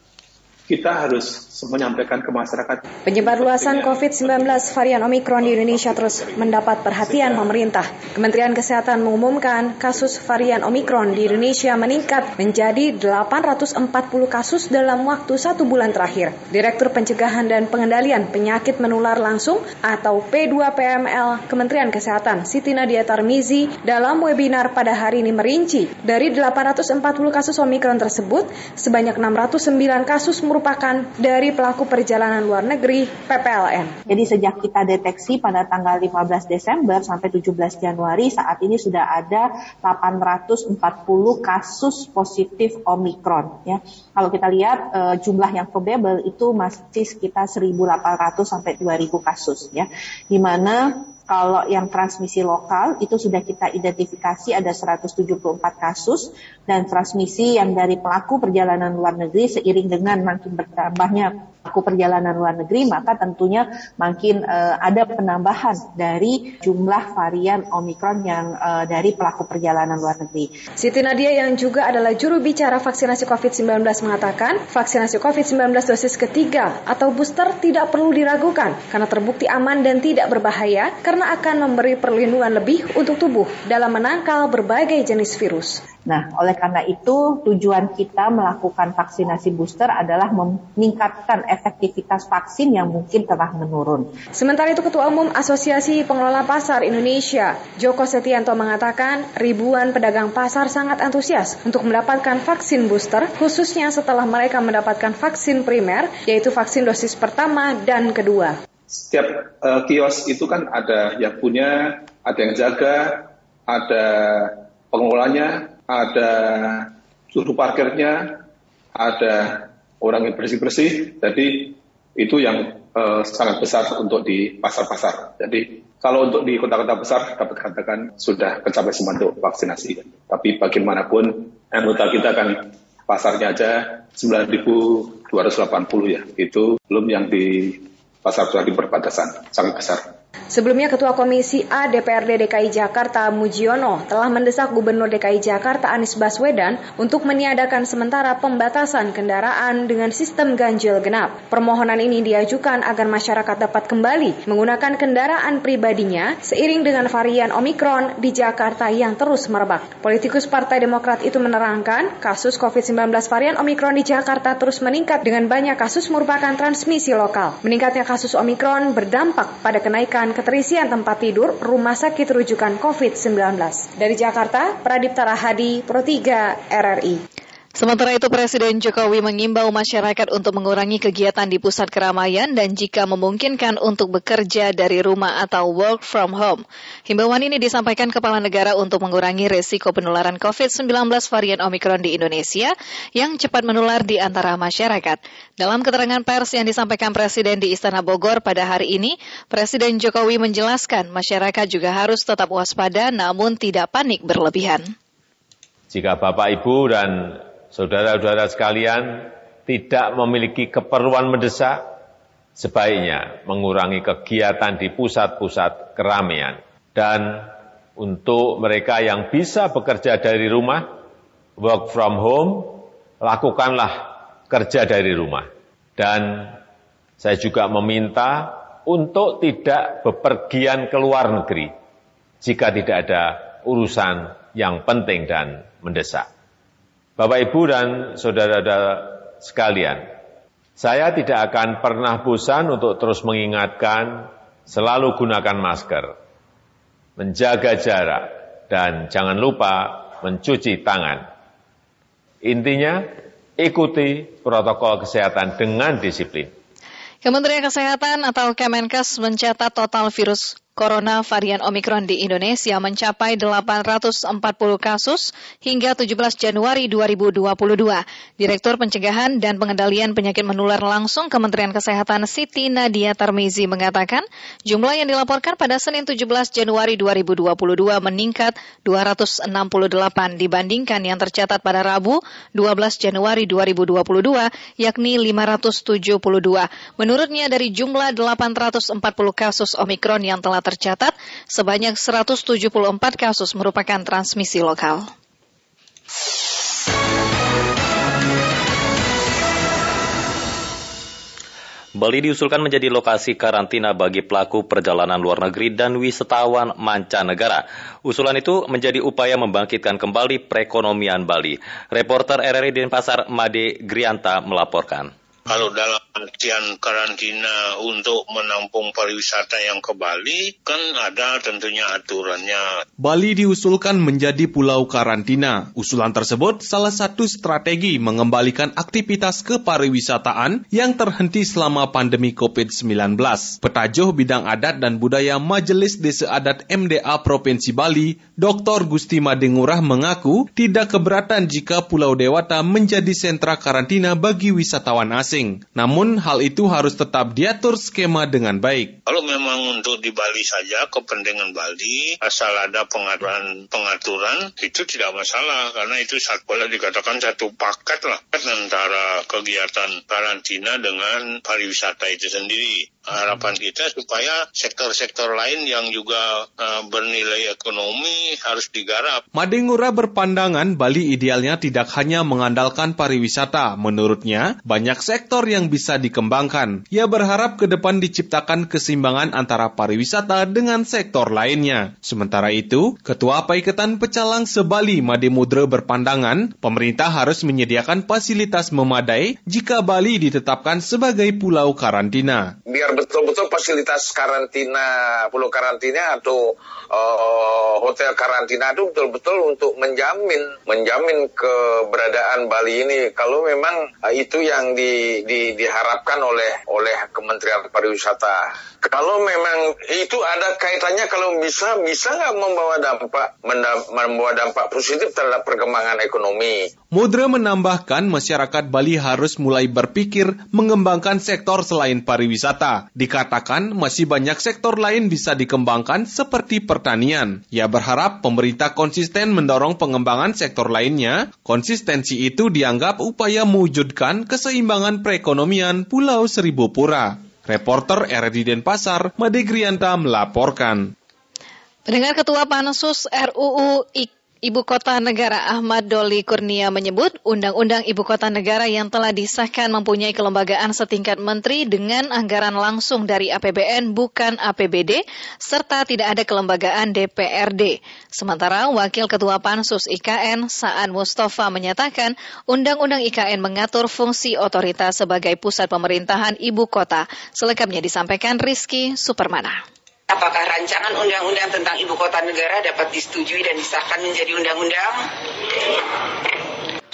kita harus menyampaikan ke masyarakat. Penyebar luasan COVID-19 varian Omikron di Indonesia terus mendapat perhatian pemerintah. Kementerian Kesehatan mengumumkan kasus varian Omikron di Indonesia meningkat menjadi 840 kasus dalam waktu satu bulan terakhir. Direktur Pencegahan dan Pengendalian Penyakit Menular Langsung atau P2PML Kementerian Kesehatan Siti Nadia Tarmizi dalam webinar pada hari ini merinci dari 840 kasus Omikron tersebut sebanyak 609 kasus merupakan dari pelaku perjalanan luar negeri PPLN. Jadi sejak kita deteksi pada tanggal 15 Desember sampai 17 Januari saat ini sudah ada 840 kasus positif Omikron ya. Kalau kita lihat e, jumlah yang probable itu masih sekitar 1.800 sampai 2.000 kasus ya. Di mana kalau yang transmisi lokal itu sudah kita identifikasi ada 174 kasus dan transmisi yang dari pelaku perjalanan luar negeri seiring dengan makin bertambahnya pelaku perjalanan luar negeri maka tentunya makin uh, ada penambahan dari jumlah varian Omikron yang uh, dari pelaku perjalanan luar negeri. Siti Nadia yang juga adalah juru bicara vaksinasi COVID-19 mengatakan vaksinasi COVID-19 dosis ketiga atau booster tidak perlu diragukan karena terbukti aman dan tidak berbahaya karena akan memberi perlindungan lebih untuk tubuh dalam menangkal berbagai jenis virus. Nah, oleh karena itu tujuan kita melakukan vaksinasi booster adalah meningkatkan efektivitas vaksin yang mungkin telah menurun. Sementara itu Ketua Umum Asosiasi Pengelola Pasar Indonesia, Joko Setianto mengatakan ribuan pedagang pasar sangat antusias untuk mendapatkan vaksin booster khususnya setelah mereka mendapatkan vaksin primer yaitu vaksin dosis pertama dan kedua. Setiap uh, kios itu kan ada yang punya, ada yang jaga, ada pengelolanya, ada juru parkirnya, ada orang yang bersih-bersih. Jadi itu yang uh, sangat besar untuk di pasar-pasar. Jadi kalau untuk di kota-kota besar dapat katakan sudah mencapai semua untuk vaksinasi. Tapi bagaimanapun anggota kita kan pasarnya aja 9.280 ya. Itu belum yang di pasar-pasar di perbatasan sangat besar. Sebelumnya Ketua Komisi A DPRD DKI Jakarta Mujiono telah mendesak Gubernur DKI Jakarta Anies Baswedan untuk meniadakan sementara pembatasan kendaraan dengan sistem ganjil genap. Permohonan ini diajukan agar masyarakat dapat kembali menggunakan kendaraan pribadinya seiring dengan varian Omikron di Jakarta yang terus merebak. Politikus Partai Demokrat itu menerangkan kasus COVID-19 varian Omikron di Jakarta terus meningkat dengan banyak kasus merupakan transmisi lokal. Meningkatnya kasus Omikron berdampak pada kenaikan keterisian tempat tidur rumah sakit rujukan COVID-19. Dari Jakarta, Pradipta Rahadi, Pro 3, RRI. Sementara itu Presiden Jokowi mengimbau masyarakat untuk mengurangi kegiatan di pusat keramaian dan jika memungkinkan untuk bekerja dari rumah atau work from home. Himbauan ini disampaikan Kepala Negara untuk mengurangi resiko penularan COVID-19 varian Omikron di Indonesia yang cepat menular di antara masyarakat. Dalam keterangan pers yang disampaikan Presiden di Istana Bogor pada hari ini, Presiden Jokowi menjelaskan masyarakat juga harus tetap waspada namun tidak panik berlebihan. Jika Bapak, Ibu, dan saudara-saudara sekalian tidak memiliki keperluan mendesak, sebaiknya mengurangi kegiatan di pusat-pusat keramaian. Dan untuk mereka yang bisa bekerja dari rumah, work from home, lakukanlah kerja dari rumah. Dan saya juga meminta untuk tidak bepergian ke luar negeri jika tidak ada urusan yang penting dan mendesak. Bapak, Ibu, dan saudara-saudara sekalian, saya tidak akan pernah bosan untuk terus mengingatkan selalu gunakan masker, menjaga jarak, dan jangan lupa mencuci tangan. Intinya, ikuti protokol kesehatan dengan disiplin. Kementerian Kesehatan atau Kemenkes mencatat total virus corona varian Omikron di Indonesia mencapai 840 kasus hingga 17 Januari 2022. Direktur Pencegahan dan Pengendalian Penyakit Menular Langsung Kementerian Kesehatan Siti Nadia Tarmizi mengatakan jumlah yang dilaporkan pada Senin 17 Januari 2022 meningkat 268 dibandingkan yang tercatat pada Rabu 12 Januari 2022 yakni 572. Menurutnya dari jumlah 840 kasus Omikron yang telah tercatat sebanyak 174 kasus merupakan transmisi lokal. Bali diusulkan menjadi lokasi karantina bagi pelaku perjalanan luar negeri dan wisatawan mancanegara. Usulan itu menjadi upaya membangkitkan kembali perekonomian Bali. Reporter RRI Denpasar Made Grianta melaporkan. Kalau dalam artian karantina untuk menampung pariwisata yang ke Bali, kan ada tentunya aturannya. Bali diusulkan menjadi pulau karantina. Usulan tersebut salah satu strategi mengembalikan aktivitas kepariwisataan yang terhenti selama pandemi COVID-19. Petajuh bidang adat dan budaya Majelis Desa Adat MDA Provinsi Bali, Dr. Gusti Madengurah mengaku tidak keberatan jika Pulau Dewata menjadi sentra karantina bagi wisatawan asing asing. Namun hal itu harus tetap diatur skema dengan baik. Kalau memang untuk di Bali saja kepentingan Bali asal ada pengaturan pengaturan itu tidak masalah karena itu saat boleh dikatakan satu paket lah antara kegiatan karantina dengan pariwisata itu sendiri harapan kita supaya sektor-sektor lain yang juga uh, bernilai ekonomi harus digarap. Madengura berpandangan Bali idealnya tidak hanya mengandalkan pariwisata. Menurutnya, banyak sektor yang bisa dikembangkan. Ia berharap ke depan diciptakan keseimbangan antara pariwisata dengan sektor lainnya. Sementara itu, Ketua Paiketan Pecalang Sebali Mademudra berpandangan, pemerintah harus menyediakan fasilitas memadai jika Bali ditetapkan sebagai pulau karantina. Biar betul-betul fasilitas karantina, pulau karantina atau uh, hotel karantina itu betul-betul untuk menjamin menjamin keberadaan Bali ini. Kalau memang uh, itu yang di, di, diharapkan oleh oleh Kementerian Pariwisata. Kalau memang itu ada kaitannya kalau bisa bisa nggak membawa dampak membawa dampak positif terhadap perkembangan ekonomi. Mudra menambahkan masyarakat Bali harus mulai berpikir mengembangkan sektor selain pariwisata. Dikatakan masih banyak sektor lain bisa dikembangkan seperti pertanian. Ia berharap pemerintah konsisten mendorong pengembangan sektor lainnya. Konsistensi itu dianggap upaya mewujudkan keseimbangan perekonomian Pulau Seribu Pura. Reporter RRD Denpasar, Made Grianta melaporkan. Pendengar Ketua Pansus RUU IK Ibu Kota Negara Ahmad Doli Kurnia menyebut Undang-Undang Ibu Kota Negara yang telah disahkan mempunyai kelembagaan setingkat menteri dengan anggaran langsung dari APBN bukan APBD serta tidak ada kelembagaan DPRD. Sementara Wakil Ketua Pansus IKN Saan Mustafa menyatakan Undang-Undang IKN mengatur fungsi otoritas sebagai pusat pemerintahan ibu kota. Selengkapnya disampaikan Rizky Supermana. Apakah rancangan undang-undang tentang ibu kota negara dapat disetujui dan disahkan menjadi undang-undang?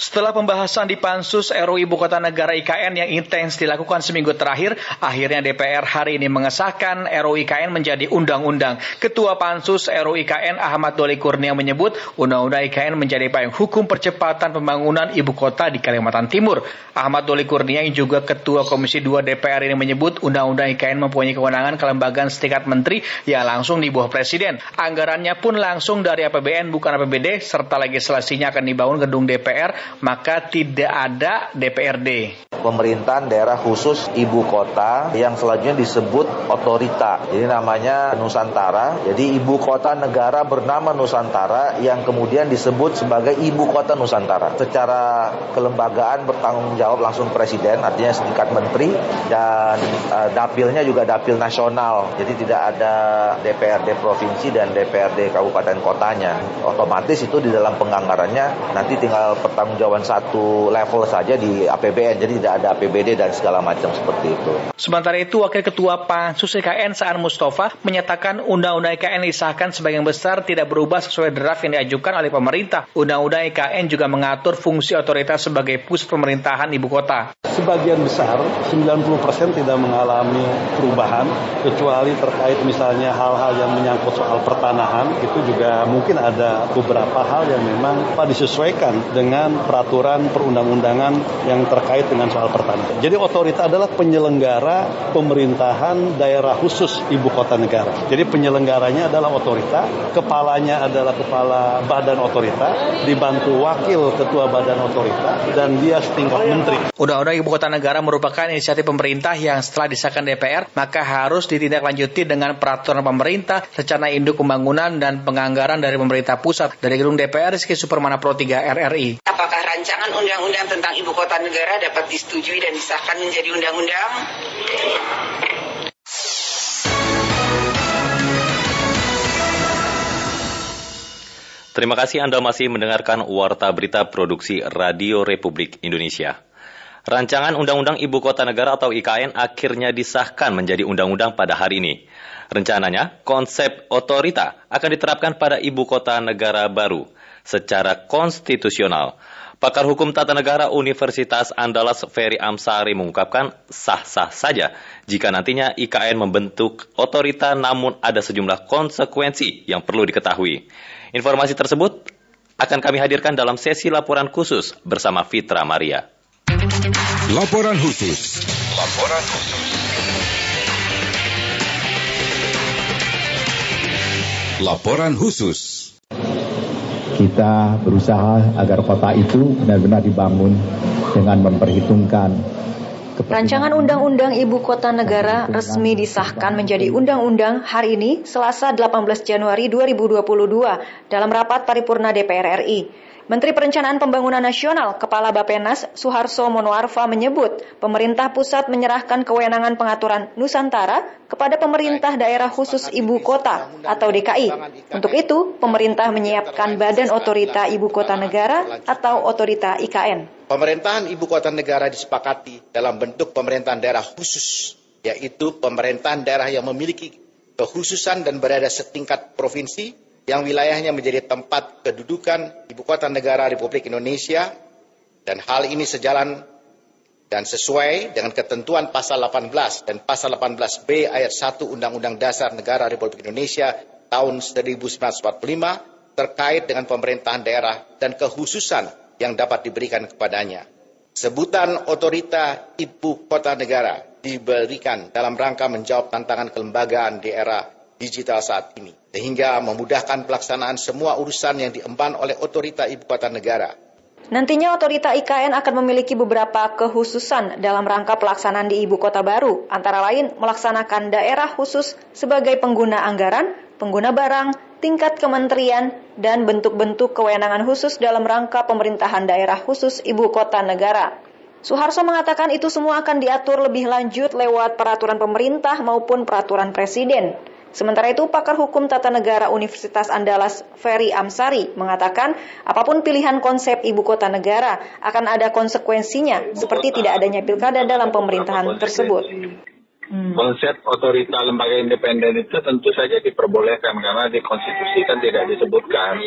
Setelah pembahasan di Pansus RUU Ibu Kota Negara IKN yang intens dilakukan seminggu terakhir, akhirnya DPR hari ini mengesahkan RUU IKN menjadi undang-undang. Ketua Pansus RUU IKN Ahmad Doli Kurnia menyebut undang-undang IKN menjadi payung hukum percepatan pembangunan ibu kota di Kalimantan Timur. Ahmad Doli Kurnia yang juga Ketua Komisi 2 DPR ini menyebut undang-undang IKN mempunyai kewenangan kelembagaan setingkat menteri yang langsung di bawah Presiden. Anggarannya pun langsung dari APBN bukan APBD serta legislasinya akan dibangun gedung DPR maka tidak ada DPRD. Pemerintahan daerah khusus ibu kota yang selanjutnya disebut otorita. Jadi namanya Nusantara. Jadi ibu kota negara bernama Nusantara yang kemudian disebut sebagai ibu kota Nusantara. Secara kelembagaan bertanggung jawab langsung presiden, artinya setingkat menteri dan uh, dapilnya juga dapil nasional. Jadi tidak ada DPRD provinsi dan DPRD kabupaten kotanya. Otomatis itu di dalam penganggarannya nanti tinggal pertanggung jawaban satu level saja di APBN, jadi tidak ada APBD dan segala macam seperti itu. Sementara itu, Wakil Ketua Pansus IKN Saan Mustafa menyatakan Undang-Undang IKN disahkan sebagian besar tidak berubah sesuai draft yang diajukan oleh pemerintah. Undang-Undang IKN juga mengatur fungsi otoritas sebagai pusat pemerintahan ibu kota. Sebagian besar, 90% tidak mengalami perubahan, kecuali terkait misalnya hal-hal yang menyangkut soal pertanahan, itu juga mungkin ada beberapa hal yang memang disesuaikan dengan peraturan perundang-undangan yang terkait dengan soal pertanahan. Jadi otorita adalah penyelenggara pemerintahan daerah khusus ibu kota negara. Jadi penyelenggaranya adalah otorita, kepalanya adalah kepala badan otorita, dibantu wakil ketua badan otorita, dan dia setingkat menteri. Undang-undang ibu kota negara merupakan inisiatif pemerintah yang setelah disahkan DPR, maka harus ditindaklanjuti dengan peraturan pemerintah, rencana induk pembangunan dan penganggaran dari pemerintah pusat. Dari gedung DPR, Rizky Supermana Pro 3 RRI. Rancangan undang-undang tentang ibu kota negara dapat disetujui dan disahkan menjadi undang-undang? Terima kasih Anda masih mendengarkan Warta Berita Produksi Radio Republik Indonesia. Rancangan Undang-Undang Ibu Kota Negara atau IKN akhirnya disahkan menjadi undang-undang pada hari ini. Rencananya, konsep otorita akan diterapkan pada ibu kota negara baru secara konstitusional. Pakar Hukum Tata Negara Universitas Andalas Ferry Amsari mengungkapkan sah-sah saja jika nantinya IKN membentuk otorita namun ada sejumlah konsekuensi yang perlu diketahui. Informasi tersebut akan kami hadirkan dalam sesi laporan khusus bersama Fitra Maria. Laporan khusus. Laporan khusus. Laporan khusus. Kita berusaha agar kota itu benar-benar dibangun dengan memperhitungkan Rancangan Undang-Undang Ibu Kota Negara resmi disahkan menjadi undang-undang hari ini, Selasa 18 Januari 2022, dalam rapat paripurna DPR RI. Menteri Perencanaan Pembangunan Nasional, Kepala Bapenas, Suharso Monoarfa menyebut pemerintah pusat menyerahkan kewenangan pengaturan Nusantara kepada pemerintah daerah khusus ibu kota atau DKI. Untuk itu, pemerintah menyiapkan Badan Otorita Ibu Kota Negara atau Otorita IKN. Pemerintahan ibu kota negara disepakati dalam bentuk pemerintahan daerah khusus, yaitu pemerintahan daerah yang memiliki kekhususan dan berada setingkat provinsi yang wilayahnya menjadi tempat kedudukan ibu kota negara Republik Indonesia dan hal ini sejalan dan sesuai dengan ketentuan pasal 18 dan pasal 18B ayat 1 Undang-Undang Dasar Negara Republik Indonesia tahun 1945 terkait dengan pemerintahan daerah dan kekhususan yang dapat diberikan kepadanya. Sebutan otorita ibu kota negara diberikan dalam rangka menjawab tantangan kelembagaan di era digital saat ini, sehingga memudahkan pelaksanaan semua urusan yang diemban oleh otorita ibu kota negara. Nantinya otorita IKN akan memiliki beberapa kekhususan dalam rangka pelaksanaan di ibu kota baru, antara lain melaksanakan daerah khusus sebagai pengguna anggaran, pengguna barang, tingkat kementerian, dan bentuk-bentuk kewenangan khusus dalam rangka pemerintahan daerah khusus ibu kota negara. Suharso mengatakan itu semua akan diatur lebih lanjut lewat peraturan pemerintah maupun peraturan presiden. Sementara itu, pakar hukum tata negara Universitas Andalas Ferry Amsari mengatakan apa pun pilihan konsep ibu kota negara akan ada konsekuensinya seperti tidak adanya pilkada dalam pemerintahan tersebut. Hmm. Konsep otorita lembaga independen itu tentu saja diperbolehkan karena di konstitusi kan tidak disebutkan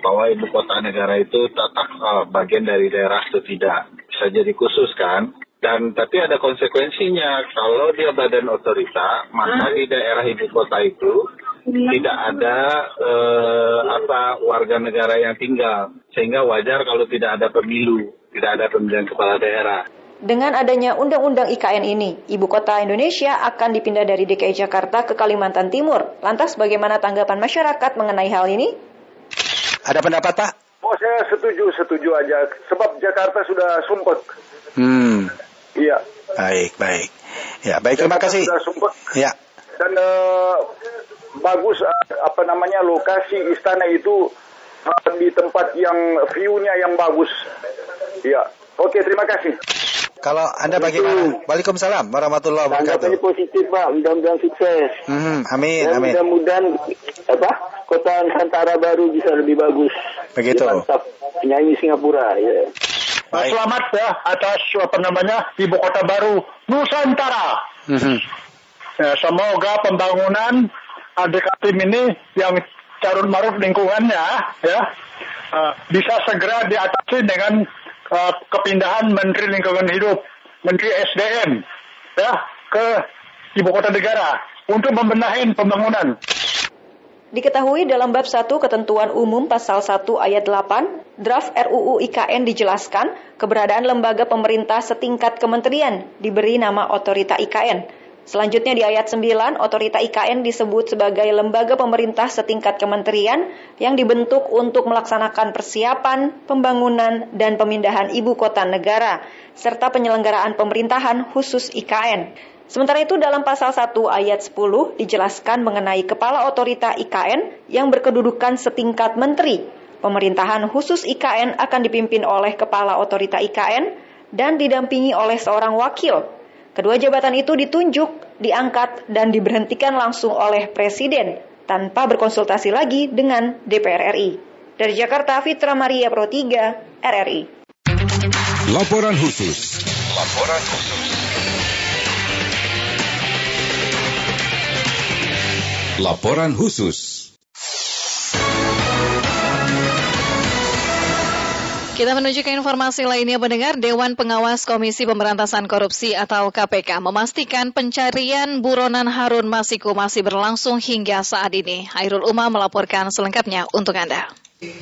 bahwa ibu kota negara itu tetap uh, bagian dari daerah atau tidak. Bisa jadi khusus kan. Dan tapi ada konsekuensinya kalau dia badan otorita, maka di daerah ibu kota itu tidak ada eh, apa warga negara yang tinggal, sehingga wajar kalau tidak ada pemilu, tidak ada pemilihan kepala daerah. Dengan adanya Undang-Undang IKN ini, ibu kota Indonesia akan dipindah dari DKI Jakarta ke Kalimantan Timur. Lantas bagaimana tanggapan masyarakat mengenai hal ini? Ada pendapat Pak? Oh saya setuju, setuju aja. Sebab Jakarta sudah sumpek. Hmm. Iya. Baik, baik. Ya, baik. Terima kasih. Ya. Dan uh, bagus uh, apa namanya lokasi istana itu uh, di tempat yang view-nya yang bagus. Ya. Oke, terima kasih. Kalau Anda bagaimana? Waalaikumsalam warahmatullahi wabarakatuh. Tanggapannya positif, Pak. Mudah-mudahan sukses. Hmm, amin, Dan amin. Mudah-mudahan apa? Kota Nusantara baru bisa lebih bagus. Begitu. Mantap. Penyanyi Singapura, ya. Baik. Selamat ya atas apa namanya ibu kota baru Nusantara. Mm-hmm. Ya, semoga pembangunan adik tim ini yang carut marut lingkungannya ya uh, bisa segera diatasi dengan uh, kepindahan Menteri Lingkungan Hidup, Menteri SDM ya ke ibu kota negara untuk membenahi pembangunan. Diketahui dalam bab 1 ketentuan umum pasal 1 ayat 8, draft RUU IKN dijelaskan keberadaan lembaga pemerintah setingkat kementerian diberi nama otorita IKN. Selanjutnya di ayat 9, otorita IKN disebut sebagai lembaga pemerintah setingkat kementerian yang dibentuk untuk melaksanakan persiapan, pembangunan, dan pemindahan ibu kota negara, serta penyelenggaraan pemerintahan khusus IKN. Sementara itu dalam pasal 1 ayat 10 dijelaskan mengenai kepala otorita IKN yang berkedudukan setingkat menteri. Pemerintahan khusus IKN akan dipimpin oleh kepala otorita IKN dan didampingi oleh seorang wakil. Kedua jabatan itu ditunjuk, diangkat, dan diberhentikan langsung oleh presiden tanpa berkonsultasi lagi dengan DPR RI. Dari Jakarta, Fitra Maria Pro 3, RRI. Laporan khusus. Laporan khusus. Laporan khusus. Kita menuju ke informasi lainnya pendengar Dewan Pengawas Komisi Pemberantasan Korupsi atau KPK memastikan pencarian buronan Harun Masiku masih berlangsung hingga saat ini. Hairul Uma melaporkan selengkapnya untuk Anda.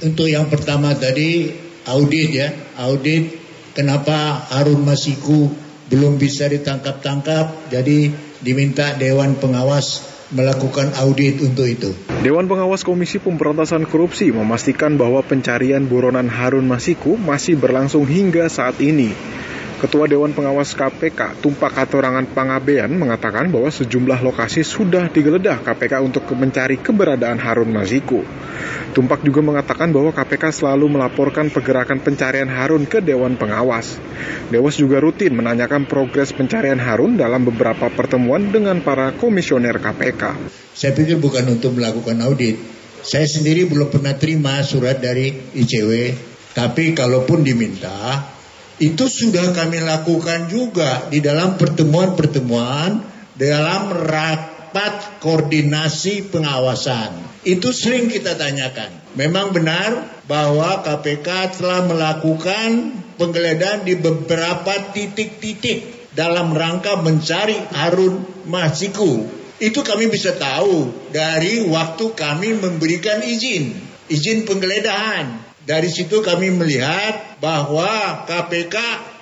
Untuk yang pertama tadi audit ya, audit kenapa Harun Masiku belum bisa ditangkap-tangkap, jadi diminta Dewan Pengawas melakukan audit untuk itu. Dewan Pengawas Komisi Pemberantasan Korupsi memastikan bahwa pencarian buronan Harun Masiku masih berlangsung hingga saat ini. Ketua Dewan Pengawas KPK, Tumpak Hatorangan Pangabean, mengatakan bahwa sejumlah lokasi sudah digeledah KPK untuk mencari keberadaan Harun Masiku. Tumpak juga mengatakan bahwa KPK selalu melaporkan pergerakan pencarian Harun ke Dewan Pengawas. Dewas juga rutin menanyakan progres pencarian Harun dalam beberapa pertemuan dengan para komisioner KPK. Saya pikir bukan untuk melakukan audit. Saya sendiri belum pernah terima surat dari ICW, tapi kalaupun diminta, itu sudah kami lakukan juga di dalam pertemuan-pertemuan dalam rapat koordinasi pengawasan. Itu sering kita tanyakan. Memang benar bahwa KPK telah melakukan penggeledahan di beberapa titik-titik dalam rangka mencari Harun Masiku. Itu kami bisa tahu dari waktu kami memberikan izin, izin penggeledahan. Dari situ kami melihat bahwa KPK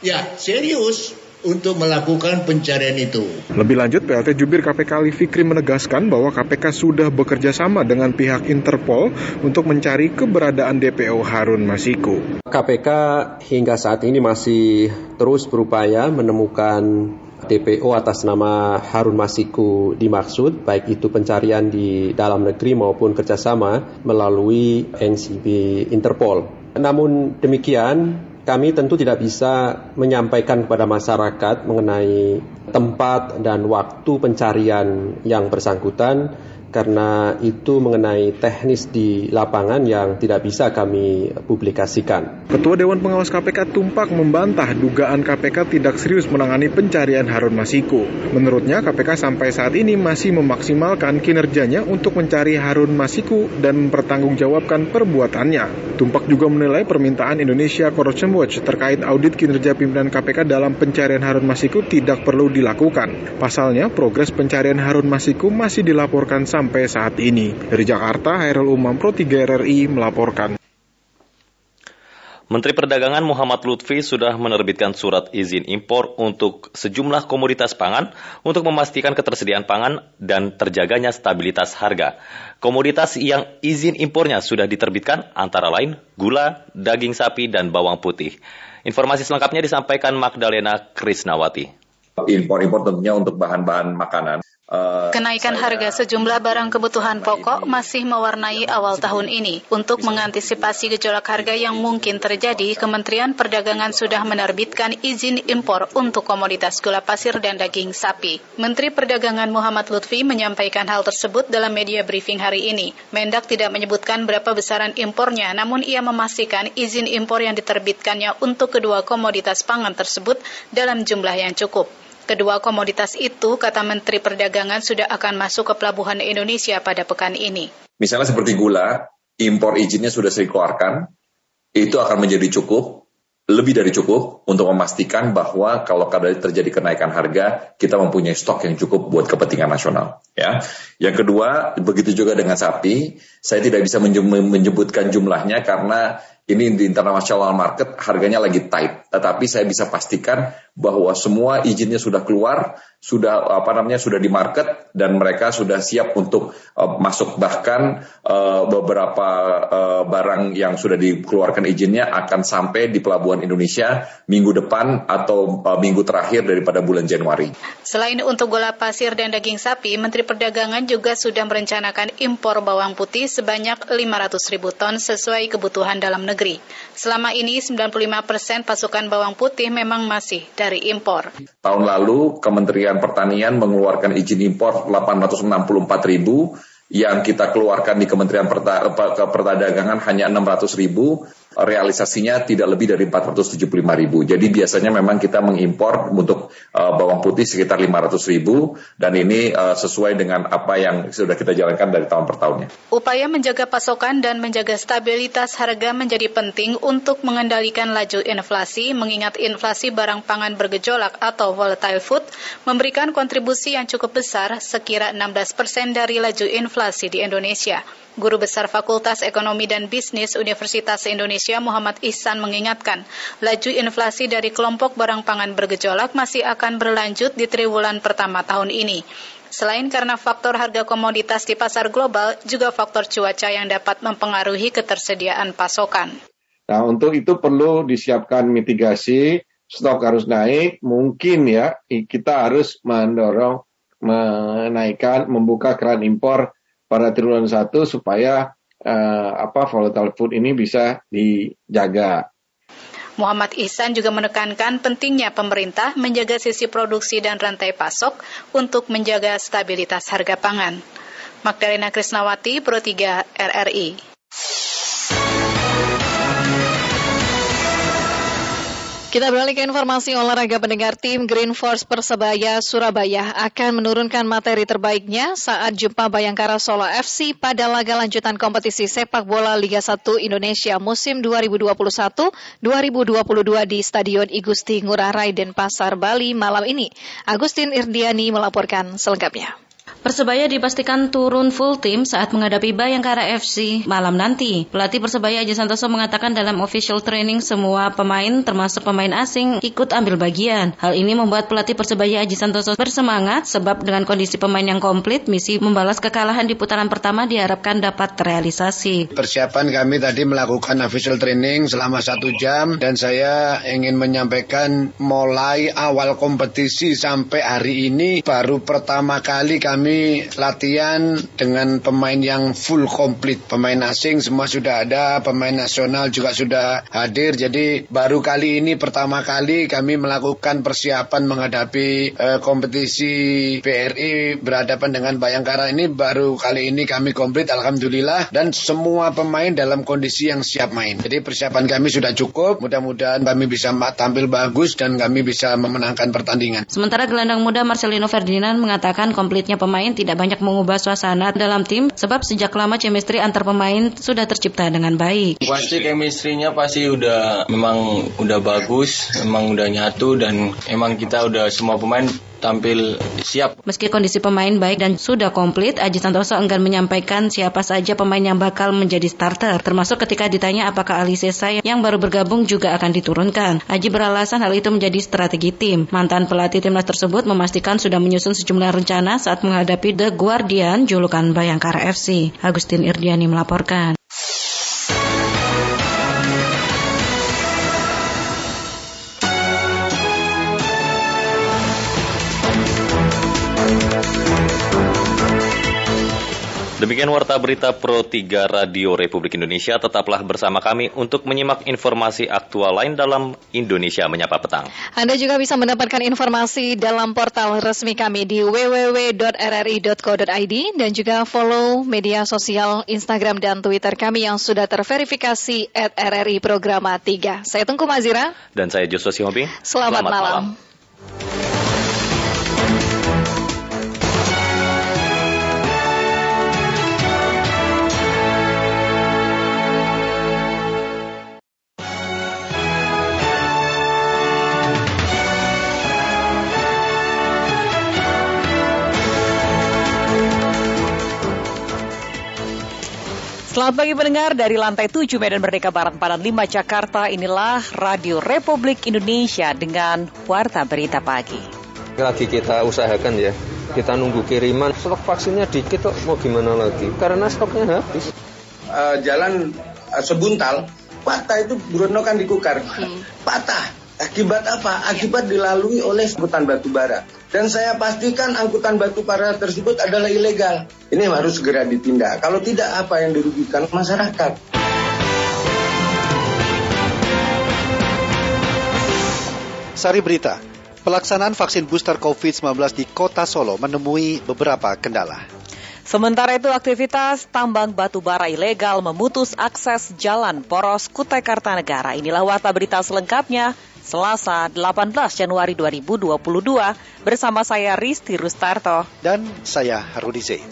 ya serius untuk melakukan pencarian itu. Lebih lanjut, PLT Jubir KPK Ali Fikri menegaskan bahwa KPK sudah bekerja sama dengan pihak Interpol untuk mencari keberadaan DPO Harun Masiku. KPK hingga saat ini masih terus berupaya menemukan DPO atas nama Harun Masiku dimaksud, baik itu pencarian di dalam negeri maupun kerjasama melalui NCB Interpol. Namun demikian, kami tentu tidak bisa menyampaikan kepada masyarakat mengenai tempat dan waktu pencarian yang bersangkutan karena itu mengenai teknis di lapangan yang tidak bisa kami publikasikan. Ketua Dewan Pengawas KPK Tumpak membantah dugaan KPK tidak serius menangani pencarian Harun Masiku. Menurutnya KPK sampai saat ini masih memaksimalkan kinerjanya untuk mencari Harun Masiku dan mempertanggungjawabkan perbuatannya. Tumpak juga menilai permintaan Indonesia Corruption Watch terkait audit kinerja pimpinan KPK dalam pencarian Harun Masiku tidak perlu dilakukan. Pasalnya, progres pencarian Harun Masiku masih dilaporkan sampai sampai saat ini. Dari Jakarta, Hairul Umam Pro 3 RRI melaporkan. Menteri Perdagangan Muhammad Lutfi sudah menerbitkan surat izin impor untuk sejumlah komoditas pangan untuk memastikan ketersediaan pangan dan terjaganya stabilitas harga. Komoditas yang izin impornya sudah diterbitkan antara lain gula, daging sapi, dan bawang putih. Informasi selengkapnya disampaikan Magdalena Krisnawati. Impor-impor tentunya untuk bahan-bahan makanan Kenaikan harga sejumlah barang kebutuhan pokok masih mewarnai awal tahun ini. Untuk mengantisipasi gejolak harga yang mungkin terjadi, Kementerian Perdagangan sudah menerbitkan izin impor untuk komoditas gula pasir dan daging sapi. Menteri Perdagangan Muhammad Lutfi menyampaikan hal tersebut dalam media briefing hari ini. Mendak tidak menyebutkan berapa besaran impornya, namun ia memastikan izin impor yang diterbitkannya untuk kedua komoditas pangan tersebut dalam jumlah yang cukup. Kedua komoditas itu, kata Menteri Perdagangan, sudah akan masuk ke pelabuhan Indonesia pada pekan ini. Misalnya seperti gula, impor izinnya sudah saya keluarkan, itu akan menjadi cukup, lebih dari cukup untuk memastikan bahwa kalau terjadi kenaikan harga, kita mempunyai stok yang cukup buat kepentingan nasional. Ya, yang kedua, begitu juga dengan sapi, saya tidak bisa menyebutkan jumlahnya karena ini di international market harganya lagi tight. Tetapi saya bisa pastikan bahwa semua izinnya sudah keluar, sudah apa namanya sudah di market dan mereka sudah siap untuk uh, masuk bahkan uh, beberapa uh, barang yang sudah dikeluarkan izinnya akan sampai di pelabuhan Indonesia minggu depan atau uh, minggu terakhir daripada bulan Januari. Selain untuk gula pasir dan daging sapi, Menteri Perdagangan juga sudah merencanakan impor bawang putih sebanyak 500 ribu ton sesuai kebutuhan dalam negeri. Selama ini 95 persen pasukan bawang putih memang masih dari impor. Tahun lalu Kementerian Pertanian mengeluarkan izin impor 864 ribu, yang kita keluarkan di Kementerian Perdagangan hanya 600 ribu, realisasinya tidak lebih dari 475 ribu. Jadi biasanya memang kita mengimpor untuk uh, bawang putih sekitar 500 ribu dan ini uh, sesuai dengan apa yang sudah kita jalankan dari tahun per tahunnya. Upaya menjaga pasokan dan menjaga stabilitas harga menjadi penting untuk mengendalikan laju inflasi mengingat inflasi barang pangan bergejolak atau volatile food memberikan kontribusi yang cukup besar sekira 16 persen dari laju inflasi di Indonesia. Guru Besar Fakultas Ekonomi dan Bisnis Universitas Indonesia Muhammad Ihsan mengingatkan, laju inflasi dari kelompok barang pangan bergejolak masih akan berlanjut di triwulan pertama tahun ini. Selain karena faktor harga komoditas di pasar global, juga faktor cuaca yang dapat mempengaruhi ketersediaan pasokan. Nah, untuk itu perlu disiapkan mitigasi, stok harus naik, mungkin ya kita harus mendorong menaikkan, membuka keran impor pada triwulan satu supaya uh, apa volatile food ini bisa dijaga. Muhammad Ihsan juga menekankan pentingnya pemerintah menjaga sisi produksi dan rantai pasok untuk menjaga stabilitas harga pangan. Magdalena Krisnawati, Pro 3 RRI. Kita beralih ke informasi olahraga pendengar tim Green Force Persebaya Surabaya akan menurunkan materi terbaiknya saat jumpa Bayangkara Solo FC pada laga lanjutan kompetisi sepak bola Liga 1 Indonesia musim 2021-2022 di Stadion Igusti Ngurah Rai Denpasar, Bali malam ini. Agustin Irdiani melaporkan selengkapnya. Persebaya dipastikan turun full tim saat menghadapi Bayangkara FC malam nanti. Pelatih Persebaya Aji Santoso mengatakan dalam official training semua pemain termasuk pemain asing ikut ambil bagian. Hal ini membuat pelatih Persebaya Aji Santoso bersemangat sebab dengan kondisi pemain yang komplit, misi membalas kekalahan di putaran pertama diharapkan dapat terrealisasi. Persiapan kami tadi melakukan official training selama satu jam dan saya ingin menyampaikan mulai awal kompetisi sampai hari ini baru pertama kali kami latihan dengan pemain yang full komplit. Pemain asing semua sudah ada, pemain nasional juga sudah hadir. Jadi baru kali ini pertama kali kami melakukan persiapan menghadapi uh, kompetisi BRI berhadapan dengan Bayangkara ini baru kali ini kami komplit alhamdulillah dan semua pemain dalam kondisi yang siap main. Jadi persiapan kami sudah cukup. Mudah-mudahan kami bisa tampil bagus dan kami bisa memenangkan pertandingan. Sementara gelandang muda Marcelino Ferdinand mengatakan komplitnya pemain pemain tidak banyak mengubah suasana dalam tim sebab sejak lama chemistry antar pemain sudah tercipta dengan baik. Pasti chemistry-nya pasti udah memang udah bagus, memang udah nyatu dan emang kita udah semua pemain tampil siap. Meski kondisi pemain baik dan sudah komplit, Aji Santoso enggan menyampaikan siapa saja pemain yang bakal menjadi starter, termasuk ketika ditanya apakah Ali Sesa yang baru bergabung juga akan diturunkan. Aji beralasan hal itu menjadi strategi tim. Mantan pelatih timnas tersebut memastikan sudah menyusun sejumlah rencana saat menghadapi The Guardian julukan Bayangkara FC. Agustin Irdiani melaporkan. Demikian warta berita Pro 3 Radio Republik Indonesia. Tetaplah bersama kami untuk menyimak informasi aktual lain dalam Indonesia Menyapa Petang. Anda juga bisa mendapatkan informasi dalam portal resmi kami di www.rri.co.id dan juga follow media sosial Instagram dan Twitter kami yang sudah terverifikasi at RRI Programa 3. Saya Tunggu Mazira. Dan saya Joshua Sihobi. Selamat, Selamat malam. malam. Selamat pagi pendengar dari lantai 7 Medan Merdeka Barat 45 Jakarta. Inilah Radio Republik Indonesia dengan Warta Berita Pagi. Lagi kita usahakan ya, kita nunggu kiriman. Stok vaksinnya dikit kok, mau gimana lagi? Karena stoknya habis. Uh, jalan uh, sebuntal, patah itu Bruno kan dikukar. Hmm. Patah. Akibat apa? Akibat dilalui oleh angkutan batu bara. Dan saya pastikan angkutan batu bara tersebut adalah ilegal. Ini harus segera ditindak. Kalau tidak, apa yang dirugikan masyarakat? Sari Berita, pelaksanaan vaksin booster COVID-19 di kota Solo menemui beberapa kendala. Sementara itu aktivitas tambang batu bara ilegal memutus akses jalan poros Kutai Kartanegara. Inilah warta berita selengkapnya Selasa 18 Januari 2022 bersama saya Risti Rustarto dan saya Rudi Zain.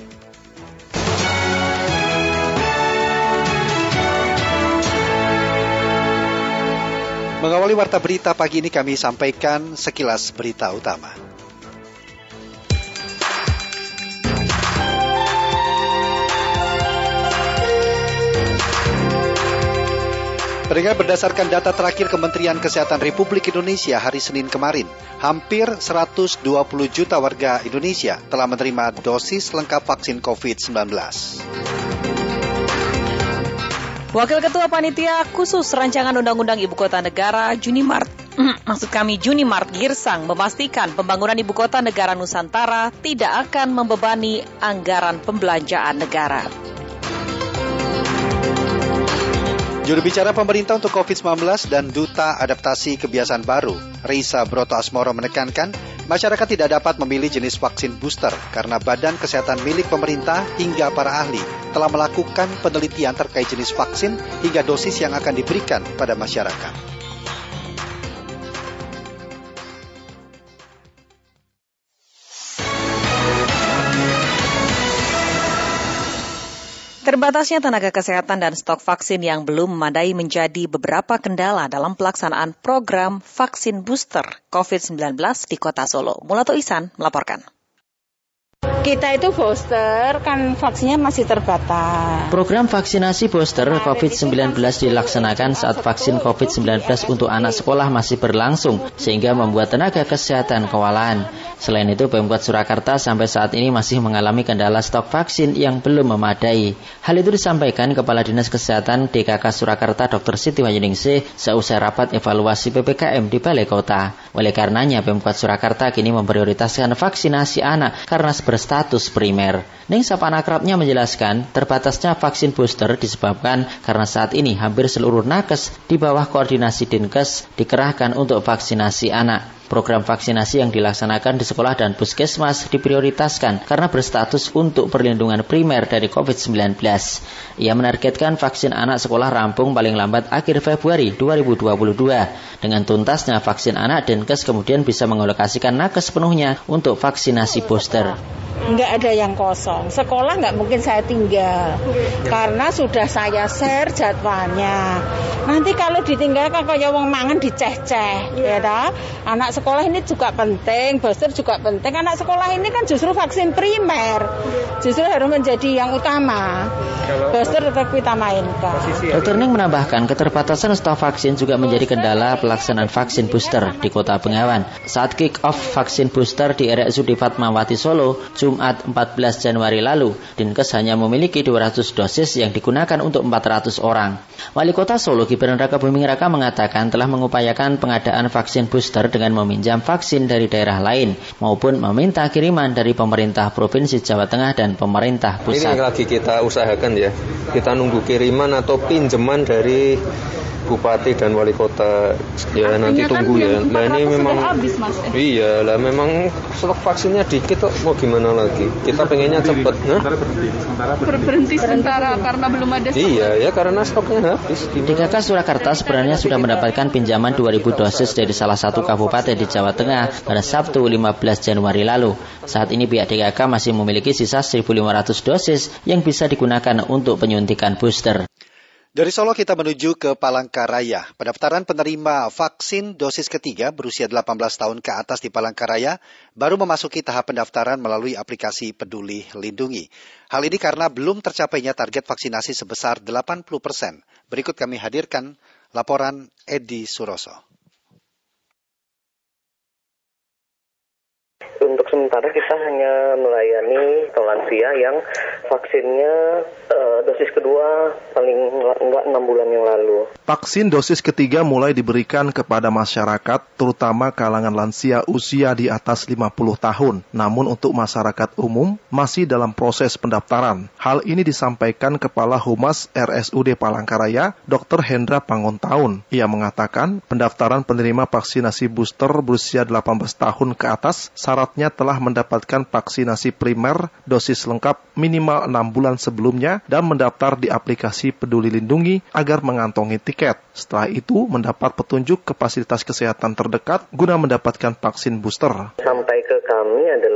Mengawali warta berita pagi ini kami sampaikan sekilas berita utama. Pendengar berdasarkan data terakhir Kementerian Kesehatan Republik Indonesia hari Senin kemarin, hampir 120 juta warga Indonesia telah menerima dosis lengkap vaksin COVID-19. Wakil Ketua Panitia Khusus Rancangan Undang-Undang Ibu Kota Negara Junimart, maksud kami Junimart Girsang memastikan pembangunan Ibu Kota Negara Nusantara tidak akan membebani anggaran pembelanjaan negara. Juru bicara pemerintah untuk COVID-19 dan Duta Adaptasi Kebiasaan Baru, Risa Broto Asmoro menekankan, masyarakat tidak dapat memilih jenis vaksin booster karena Badan Kesehatan milik pemerintah hingga para ahli telah melakukan penelitian terkait jenis vaksin hingga dosis yang akan diberikan pada masyarakat. Terbatasnya tenaga kesehatan dan stok vaksin yang belum memadai menjadi beberapa kendala dalam pelaksanaan program vaksin booster COVID-19 di kota Solo. Mulato Isan melaporkan. Kita itu booster kan vaksinnya masih terbatas. Program vaksinasi booster COVID-19 dilaksanakan saat vaksin COVID-19 untuk anak sekolah masih berlangsung sehingga membuat tenaga kesehatan kewalahan. Selain itu, Pemkot Surakarta sampai saat ini masih mengalami kendala stok vaksin yang belum memadai. Hal itu disampaikan Kepala Dinas Kesehatan DKK Surakarta Dr. Siti Wahyuningsih seusai rapat evaluasi PPKM di Balai Kota. Oleh karenanya, Pemkot Surakarta kini memprioritaskan vaksinasi anak karena berstatus primer. Ning Sapan akrabnya menjelaskan, terbatasnya vaksin booster disebabkan karena saat ini hampir seluruh nakes di bawah koordinasi Dinkes dikerahkan untuk vaksinasi anak. Program vaksinasi yang dilaksanakan di sekolah dan puskesmas diprioritaskan karena berstatus untuk perlindungan primer dari COVID-19. Ia menargetkan vaksin anak sekolah rampung paling lambat akhir Februari 2022. Dengan tuntasnya vaksin anak, Denkes kemudian bisa mengalokasikan nakes sepenuhnya untuk vaksinasi booster nggak ada yang kosong. Sekolah nggak mungkin saya tinggal karena sudah saya share jadwalnya. Nanti kalau ditinggalkan kayak wong mangan diceh-ceh, ya ta? Anak sekolah ini juga penting, booster juga penting. Anak sekolah ini kan justru vaksin primer, justru harus menjadi yang utama. Booster tetap kita mainkan. Dr. Ning menambahkan keterbatasan stok vaksin juga menjadi kendala pelaksanaan vaksin booster di Kota Bengawan. Saat kick off vaksin booster di RSUD Fatmawati Solo, Jumat 14 Januari lalu. Dinkes hanya memiliki 200 dosis yang digunakan untuk 400 orang. Wali Kota Solo Gibran Raka Buming Raka mengatakan telah mengupayakan pengadaan vaksin booster dengan meminjam vaksin dari daerah lain maupun meminta kiriman dari pemerintah Provinsi Jawa Tengah dan pemerintah pusat. Ini lagi kita usahakan ya. Kita nunggu kiriman atau pinjaman dari bupati dan wali kota. Ya Artinya nanti kan tunggu ya. Nah ini memang habis, mas, eh? iya lah memang stok vaksinnya dikit kok. Mau gimana lagi? Kita pengennya cepet nah? berhenti sementara karena belum ada stok. Iya ya karena stoknya habis. DKK Surakarta sebenarnya sudah mendapatkan pinjaman 2000 dosis dari salah satu kabupaten di Jawa Tengah pada Sabtu 15 Januari lalu. Saat ini pihak DKK masih memiliki sisa 1500 dosis yang bisa digunakan untuk penyuntikan booster dari Solo kita menuju ke Palangkaraya. Pendaftaran penerima vaksin dosis ketiga berusia 18 tahun ke atas di Palangkaraya baru memasuki tahap pendaftaran melalui aplikasi Peduli Lindungi. Hal ini karena belum tercapainya target vaksinasi sebesar 80 persen. Berikut kami hadirkan laporan Edi Suroso. Untuk sementara kita hanya melayani lansia yang vaksinnya uh, dosis kedua paling enggak enam bulan yang lalu. Vaksin dosis ketiga mulai diberikan kepada masyarakat, terutama kalangan lansia usia di atas 50 tahun. Namun untuk masyarakat umum masih dalam proses pendaftaran. Hal ini disampaikan Kepala Humas RSUD Palangkaraya, Dr. Hendra Pangontaun. Ia mengatakan pendaftaran penerima vaksinasi booster berusia 18 tahun ke atas syarat syaratnya telah mendapatkan vaksinasi primer dosis lengkap minimal 6 bulan sebelumnya dan mendaftar di aplikasi Peduli Lindungi agar mengantongi tiket. Setelah itu mendapat petunjuk ke fasilitas kesehatan terdekat guna mendapatkan vaksin booster. Sampai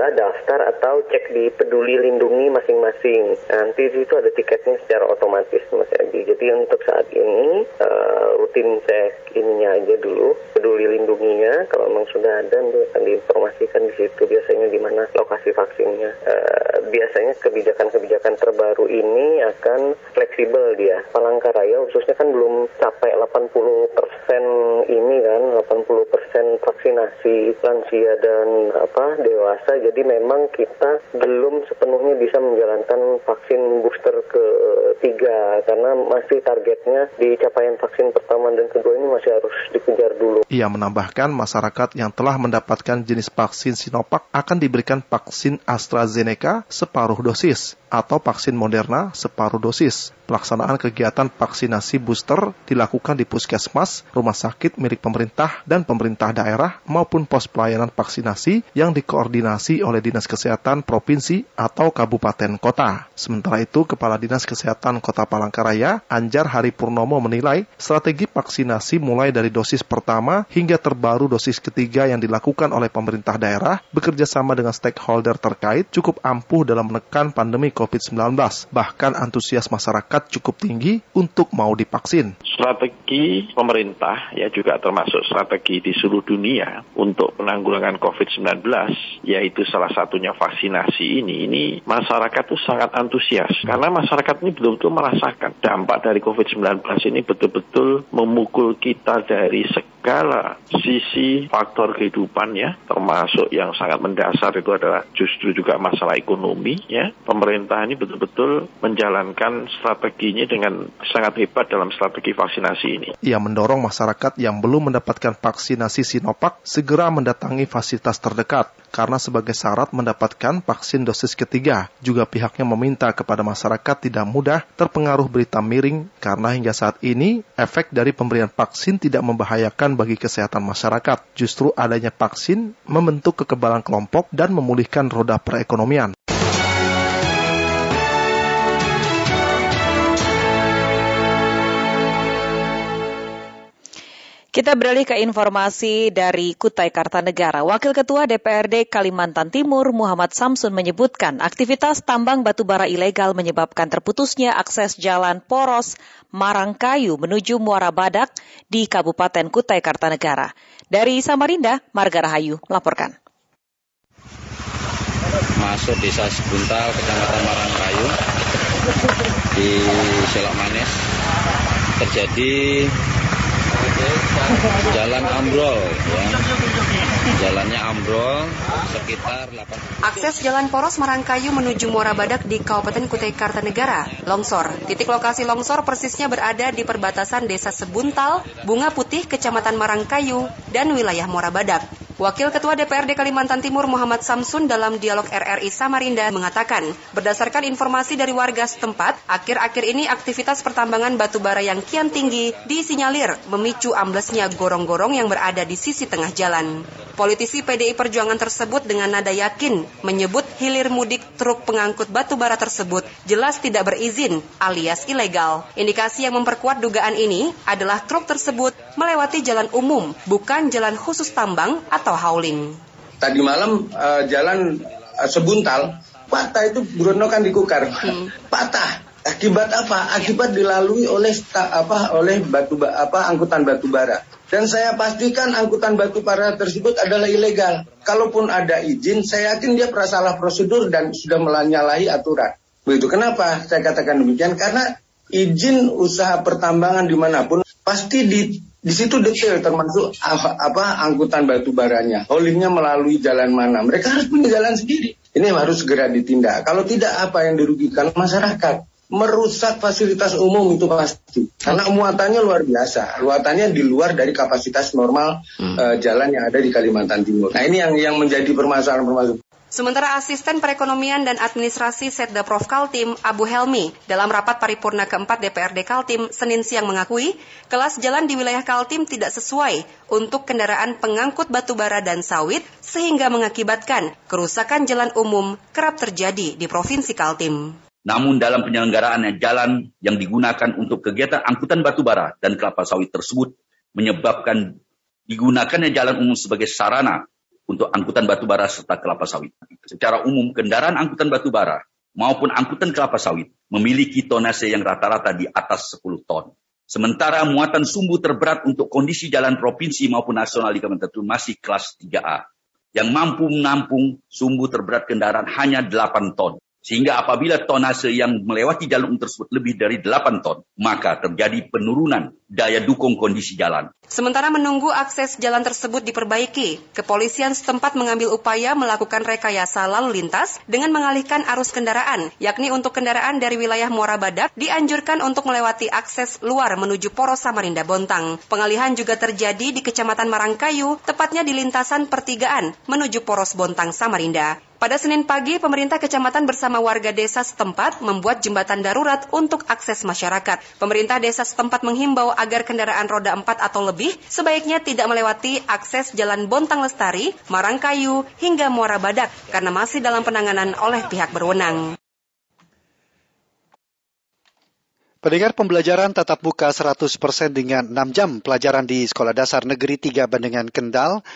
adalah daftar atau cek di Peduli Lindungi masing-masing. Nanti di situ ada tiketnya secara otomatis Mas Adi. Jadi untuk saat ini uh, rutin cek ininya aja dulu Peduli Lindunginya kalau memang sudah ada nanti akan diinformasikan di situ biasanya di mana lokasi vaksinnya. Uh, biasanya kebijakan-kebijakan terbaru ini akan fleksibel dia. Palangkaraya khususnya kan belum capai 80 persen ini kan, 80 persen vaksinasi lansia dan apa dewasa. Jadi memang kita belum sepenuhnya bisa menjalankan vaksin booster ketiga karena masih targetnya di capaian vaksin pertama dan kedua ini masih harus dikejar dulu. Ia menambahkan masyarakat yang telah mendapatkan jenis vaksin Sinovac akan diberikan vaksin AstraZeneca separuh dosis atau vaksin Moderna separuh dosis. Pelaksanaan kegiatan vaksinasi booster dilakukan di puskesmas, rumah sakit milik pemerintah dan pemerintah daerah maupun pos pelayanan vaksinasi yang dikoordinasi oleh Dinas Kesehatan Provinsi atau Kabupaten Kota. Sementara itu, Kepala Dinas Kesehatan Kota Palangkaraya, Anjar Hari Purnomo menilai strategi vaksinasi mulai dari dosis pertama hingga terbaru dosis ketiga yang dilakukan oleh pemerintah daerah bekerja sama dengan stakeholder terkait cukup ampuh dalam menekan pandemi COVID-19. Bahkan antusias masyarakat cukup tinggi untuk mau divaksin. Strategi pemerintah ya juga termasuk strategi di seluruh dunia untuk penanggulangan COVID-19 yaitu salah satunya vaksinasi ini ini masyarakat itu sangat antusias. Karena masyarakat ini betul-betul merasakan dampak dari COVID-19 ini betul-betul memukul kita dari segala sisi faktor kehidupan ya. Termasuk yang sangat mendasar itu adalah justru juga masalah ekonomi ya. Pemerintah ini betul-betul menjalankan strategi strateginya dengan sangat hebat dalam strategi vaksinasi ini. Ia mendorong masyarakat yang belum mendapatkan vaksinasi Sinovac segera mendatangi fasilitas terdekat karena sebagai syarat mendapatkan vaksin dosis ketiga. Juga pihaknya meminta kepada masyarakat tidak mudah terpengaruh berita miring karena hingga saat ini efek dari pemberian vaksin tidak membahayakan bagi kesehatan masyarakat. Justru adanya vaksin membentuk kekebalan kelompok dan memulihkan roda perekonomian. Kita beralih ke informasi dari Kutai Kartanegara. Wakil Ketua DPRD Kalimantan Timur Muhammad Samsun menyebutkan aktivitas tambang batubara ilegal menyebabkan terputusnya akses jalan poros Marangkayu menuju Muara Badak di Kabupaten Kutai Kartanegara. Dari Samarinda, Marga Rahayu melaporkan. Masuk desa Sebuntal, Kecamatan Marangkayu, di Selok Manis, terjadi jalan ambrol ya. Jalannya ambrol sekitar 8 Akses Jalan Poros Marangkayu menuju Muara Badak di Kabupaten Kutai Kartanegara, longsor. Titik lokasi longsor persisnya berada di perbatasan Desa Sebuntal, Bunga Putih, Kecamatan Marangkayu, dan wilayah Muara Badak. Wakil Ketua DPRD Kalimantan Timur Muhammad Samsun dalam dialog RRI Samarinda mengatakan, berdasarkan informasi dari warga setempat, akhir-akhir ini aktivitas pertambangan batu bara yang kian tinggi disinyalir memicu amblesnya gorong-gorong yang berada di sisi tengah jalan. Politisi PDI Perjuangan tersebut dengan nada yakin menyebut hilir mudik truk pengangkut batu bara tersebut jelas tidak berizin alias ilegal. Indikasi yang memperkuat dugaan ini adalah truk tersebut melewati jalan umum, bukan jalan khusus tambang atau hauling. Tadi malam uh, jalan uh, sebuntal, patah itu Bruno kan dikukar. Hmm. Patah. Akibat apa? Akibat dilalui oleh apa oleh batu apa angkutan batu bara. Dan saya pastikan angkutan batu bara tersebut adalah ilegal. Kalaupun ada izin, saya yakin dia salah prosedur dan sudah menyalahi aturan. Begitu. Kenapa saya katakan demikian? Karena izin usaha pertambangan di mana pun pasti di di situ detail termasuk apa, apa angkutan batu baranya, haulingnya melalui jalan mana. Mereka harus punya jalan sendiri. Ini harus segera ditindak. Kalau tidak apa yang dirugikan masyarakat? Merusak fasilitas umum itu pasti. Karena muatannya luar biasa. Muatannya di luar dari kapasitas normal hmm. uh, jalan yang ada di Kalimantan Timur. Nah ini yang yang menjadi permasalahan-permasalahan Sementara Asisten Perekonomian dan Administrasi Setda Prof. Kaltim, Abu Helmi, dalam rapat paripurna keempat DPRD Kaltim, Senin siang mengakui, kelas jalan di wilayah Kaltim tidak sesuai untuk kendaraan pengangkut batu bara dan sawit, sehingga mengakibatkan kerusakan jalan umum kerap terjadi di Provinsi Kaltim. Namun dalam penyelenggaraan jalan yang digunakan untuk kegiatan angkutan batu bara dan kelapa sawit tersebut menyebabkan digunakannya jalan umum sebagai sarana untuk angkutan batu bara serta kelapa sawit. Secara umum, kendaraan angkutan batu bara maupun angkutan kelapa sawit memiliki tonase yang rata-rata di atas 10 ton. Sementara muatan sumbu terberat untuk kondisi jalan provinsi maupun nasional di Timur masih kelas 3A, yang mampu menampung sumbu terberat kendaraan hanya 8 ton. Sehingga apabila tonase yang melewati jalur tersebut lebih dari 8 ton, maka terjadi penurunan daya dukung kondisi jalan. Sementara menunggu akses jalan tersebut diperbaiki, kepolisian setempat mengambil upaya melakukan rekayasa lalu lintas dengan mengalihkan arus kendaraan, yakni untuk kendaraan dari wilayah Muara Badak dianjurkan untuk melewati akses luar menuju Poros Samarinda Bontang. Pengalihan juga terjadi di Kecamatan Marangkayu, tepatnya di lintasan pertigaan menuju Poros Bontang Samarinda. Pada Senin pagi, pemerintah kecamatan bersama warga desa setempat membuat jembatan darurat untuk akses masyarakat. Pemerintah desa setempat menghimbau agar kendaraan roda 4 atau lebih sebaiknya tidak melewati akses Jalan Bontang Lestari, Marangkayu, hingga Muara Badak karena masih dalam penanganan oleh pihak berwenang. Pendengar pembelajaran tatap muka 100% dengan 6 jam pelajaran di Sekolah Dasar Negeri 3 Bandengan Kendal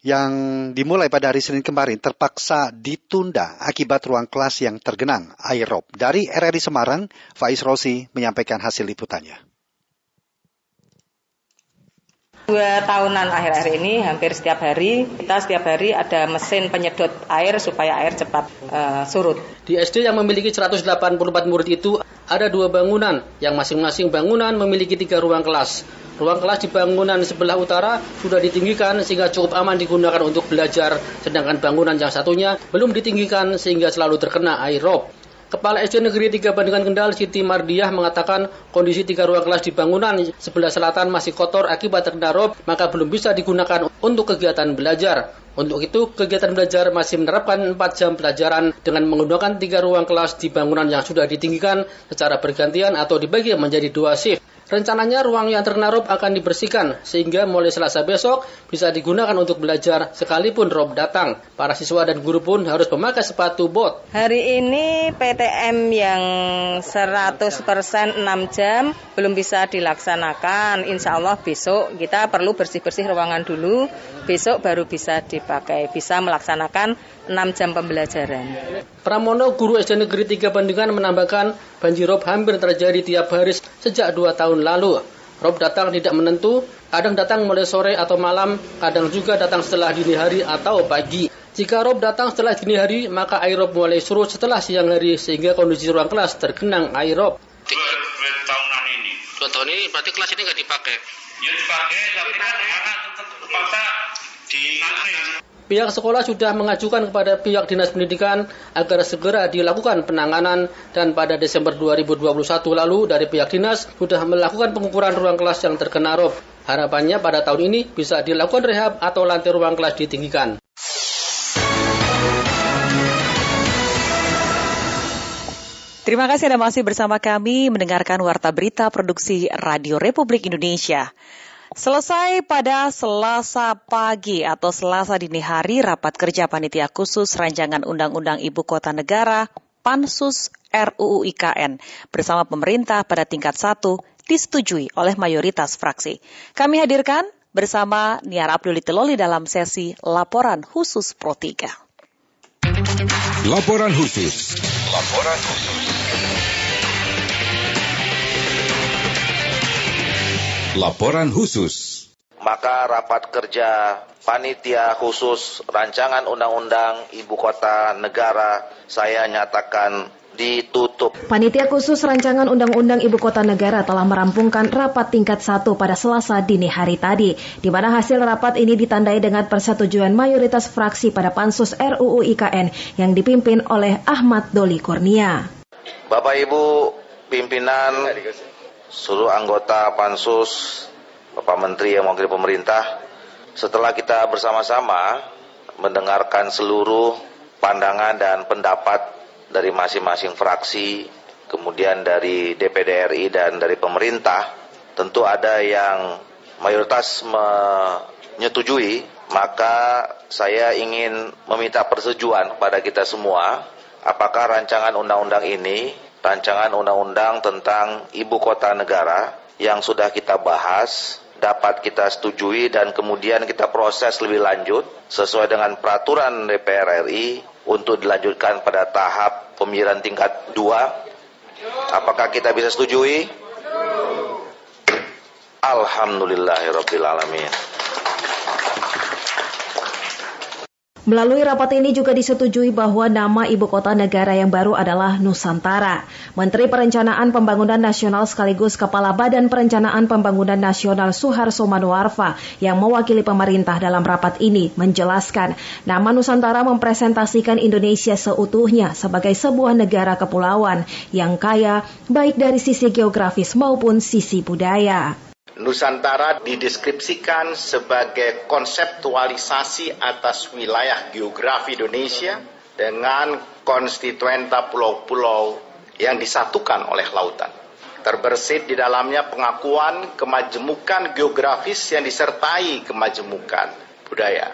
yang dimulai pada hari Senin kemarin terpaksa ditunda akibat ruang kelas yang tergenang air rob. Dari RRI Semarang, Faiz Rosi menyampaikan hasil liputannya. Dua tahunan akhir-akhir ini hampir setiap hari kita setiap hari ada mesin penyedot air supaya air cepat uh, surut. Di SD yang memiliki 184 murid itu ada dua bangunan yang masing-masing bangunan memiliki tiga ruang kelas. Ruang kelas di bangunan sebelah utara sudah ditinggikan sehingga cukup aman digunakan untuk belajar, sedangkan bangunan yang satunya belum ditinggikan sehingga selalu terkena air rob. Kepala SD Negeri 3 Bandungan Kendal Siti Mardiah mengatakan kondisi tiga ruang kelas di bangunan sebelah selatan masih kotor akibat terkena maka belum bisa digunakan untuk kegiatan belajar. Untuk itu, kegiatan belajar masih menerapkan 4 jam pelajaran dengan menggunakan tiga ruang kelas di bangunan yang sudah ditinggikan secara bergantian atau dibagi menjadi dua shift. Rencananya ruang yang terkena rob akan dibersihkan sehingga mulai Selasa besok bisa digunakan untuk belajar sekalipun rob datang. Para siswa dan guru pun harus memakai sepatu bot. Hari ini PTM yang 100% 6 jam belum bisa dilaksanakan. Insya Allah besok kita perlu bersih-bersih ruangan dulu. Besok baru bisa dipakai, bisa melaksanakan 6 jam pembelajaran. Pramono, guru SD Negeri 3 Bandungan menambahkan banjir rob hampir terjadi tiap hari sejak 2 tahun lalu. Rob datang tidak menentu, kadang datang mulai sore atau malam, kadang juga datang setelah dini hari atau pagi. Jika rob datang setelah dini hari, maka air rob mulai surut setelah siang hari sehingga kondisi ruang kelas tergenang air rob. Dua, dua tahunan ini. Dua tahun ini berarti kelas ini nggak dipakai? Ya dipakai, tapi kan anak terpaksa di Pihak sekolah sudah mengajukan kepada pihak dinas pendidikan agar segera dilakukan penanganan dan pada Desember 2021 lalu dari pihak dinas sudah melakukan pengukuran ruang kelas yang terkena rob. Harapannya pada tahun ini bisa dilakukan rehab atau lantai ruang kelas ditinggikan. Terima kasih Anda masih bersama kami mendengarkan Warta Berita Produksi Radio Republik Indonesia. Selesai pada Selasa pagi atau Selasa dini hari rapat kerja panitia khusus rancangan Undang-Undang Ibu Kota Negara Pansus RUU IKN bersama pemerintah pada tingkat satu disetujui oleh mayoritas fraksi. Kami hadirkan bersama Niar Abdul Teloli dalam sesi Laporan Khusus Pro 3. Laporan khusus. Laporan khusus. Laporan khusus. Maka rapat kerja panitia khusus rancangan undang-undang ibu kota negara saya nyatakan ditutup. Panitia khusus rancangan Undang-Undang Ibu Kota Negara telah merampungkan rapat tingkat satu pada Selasa dini hari tadi, di mana hasil rapat ini ditandai dengan persetujuan mayoritas fraksi pada Pansus RUU IKN yang dipimpin oleh Ahmad Doli Kurnia. Bapak Ibu pimpinan seluruh anggota Pansus, Bapak Menteri yang mewakili pemerintah, setelah kita bersama-sama mendengarkan seluruh pandangan dan pendapat dari masing-masing fraksi, kemudian dari DPD RI dan dari pemerintah, tentu ada yang mayoritas menyetujui, maka saya ingin meminta persetujuan kepada kita semua, apakah rancangan undang-undang ini rancangan undang-undang tentang ibu kota negara yang sudah kita bahas dapat kita setujui dan kemudian kita proses lebih lanjut sesuai dengan peraturan DPR RI untuk dilanjutkan pada tahap pemilihan tingkat 2. Apakah kita bisa setujui? Alhamdulillahirrahmanirrahim. Melalui rapat ini juga disetujui bahwa nama ibu kota negara yang baru adalah Nusantara. Menteri Perencanaan Pembangunan Nasional sekaligus Kepala Badan Perencanaan Pembangunan Nasional Suharso Manuarfa yang mewakili pemerintah dalam rapat ini menjelaskan nama Nusantara mempresentasikan Indonesia seutuhnya sebagai sebuah negara kepulauan yang kaya baik dari sisi geografis maupun sisi budaya. Nusantara dideskripsikan sebagai konseptualisasi atas wilayah geografi Indonesia dengan konstituenta pulau-pulau yang disatukan oleh lautan. Terbersit di dalamnya pengakuan kemajemukan geografis yang disertai kemajemukan budaya.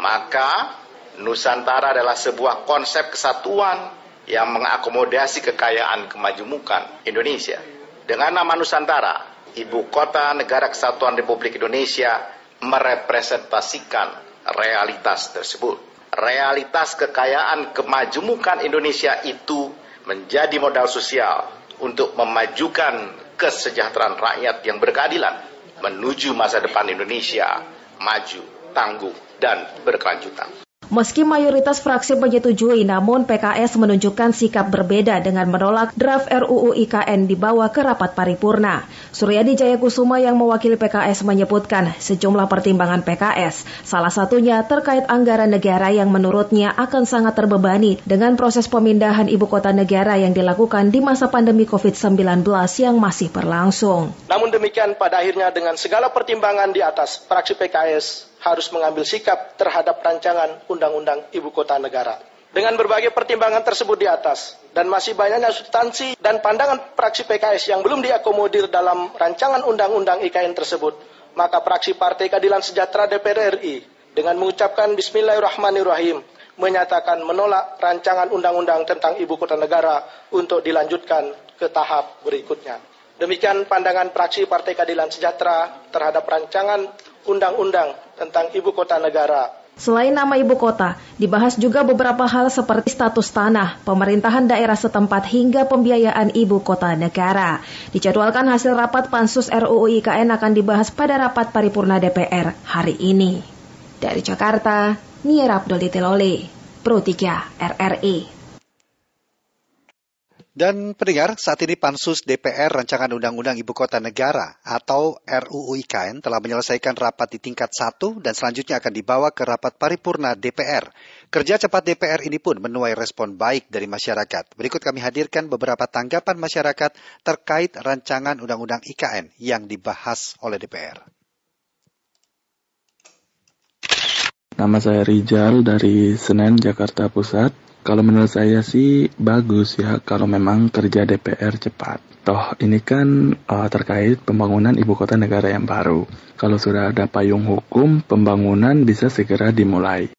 Maka Nusantara adalah sebuah konsep kesatuan yang mengakomodasi kekayaan kemajemukan Indonesia. Dengan nama Nusantara, Ibu Kota Negara Kesatuan Republik Indonesia merepresentasikan realitas tersebut. Realitas kekayaan kemajemukan Indonesia itu menjadi modal sosial untuk memajukan kesejahteraan rakyat yang berkeadilan menuju masa depan Indonesia maju, tangguh, dan berkelanjutan. Meski mayoritas fraksi menyetujui, namun PKS menunjukkan sikap berbeda dengan menolak draft RUU IKN dibawa ke rapat paripurna. Suryadi Jayakusuma yang mewakili PKS menyebutkan sejumlah pertimbangan PKS, salah satunya terkait anggaran negara yang menurutnya akan sangat terbebani dengan proses pemindahan ibu kota negara yang dilakukan di masa pandemi COVID-19 yang masih berlangsung. Namun demikian pada akhirnya dengan segala pertimbangan di atas, fraksi PKS harus mengambil sikap terhadap rancangan Undang-Undang Ibu Kota Negara. Dengan berbagai pertimbangan tersebut di atas, dan masih banyaknya substansi dan pandangan praksi PKS yang belum diakomodir dalam rancangan Undang-Undang IKN tersebut, maka praksi Partai Keadilan Sejahtera DPR RI dengan mengucapkan Bismillahirrahmanirrahim menyatakan menolak rancangan undang-undang tentang ibu kota negara untuk dilanjutkan ke tahap berikutnya. Demikian pandangan praksi Partai Keadilan Sejahtera terhadap rancangan undang-undang tentang ibu kota negara. Selain nama ibu kota, dibahas juga beberapa hal seperti status tanah, pemerintahan daerah setempat hingga pembiayaan ibu kota negara. Dijadwalkan hasil rapat Pansus RUU IKN akan dibahas pada rapat paripurna DPR hari ini. Dari Jakarta, Nier Abdul Pro 3 RRI. Dan pendengar, saat ini Pansus DPR Rancangan Undang-Undang Ibu Kota Negara atau RUU IKN telah menyelesaikan rapat di tingkat 1 dan selanjutnya akan dibawa ke rapat paripurna DPR. Kerja cepat DPR ini pun menuai respon baik dari masyarakat. Berikut kami hadirkan beberapa tanggapan masyarakat terkait rancangan Undang-Undang IKN yang dibahas oleh DPR. Nama saya Rijal dari Senen, Jakarta Pusat. Kalau menurut saya sih bagus ya kalau memang kerja DPR cepat. Toh ini kan uh, terkait pembangunan ibu kota negara yang baru. Kalau sudah ada payung hukum, pembangunan bisa segera dimulai.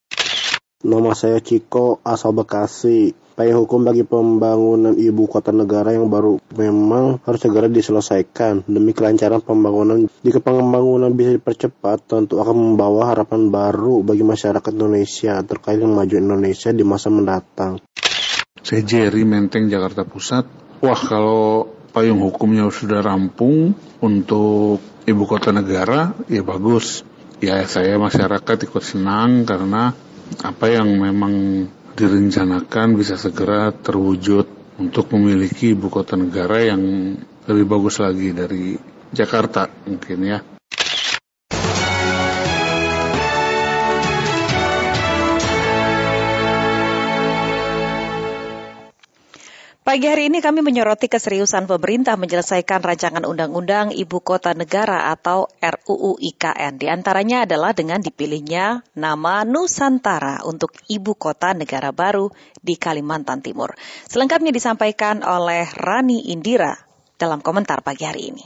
Nama saya Ciko, asal Bekasi. Payung hukum bagi pembangunan ibu kota negara yang baru memang harus segera diselesaikan demi kelancaran pembangunan. Jika pembangunan bisa dipercepat, tentu akan membawa harapan baru bagi masyarakat Indonesia terkait kemajuan Indonesia di masa mendatang. Saya Jerry Menteng, Jakarta Pusat. Wah, kalau payung hukumnya sudah rampung untuk ibu kota negara, ya bagus. Ya saya masyarakat ikut senang karena apa yang memang direncanakan bisa segera terwujud untuk memiliki ibu kota negara yang lebih bagus lagi dari Jakarta mungkin ya. Pagi hari ini kami menyoroti keseriusan pemerintah menyelesaikan rancangan undang-undang Ibu Kota Negara atau RUU IKN. Di antaranya adalah dengan dipilihnya nama Nusantara untuk Ibu Kota Negara baru di Kalimantan Timur. Selengkapnya disampaikan oleh Rani Indira dalam komentar pagi hari ini.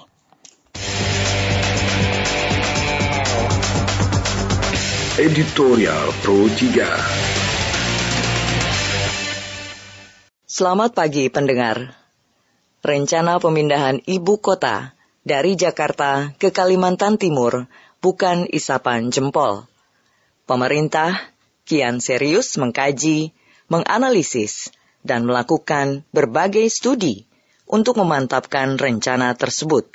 Editorial Pro 3 Selamat pagi pendengar. Rencana pemindahan ibu kota dari Jakarta ke Kalimantan Timur bukan isapan jempol. Pemerintah kian serius mengkaji, menganalisis, dan melakukan berbagai studi untuk memantapkan rencana tersebut.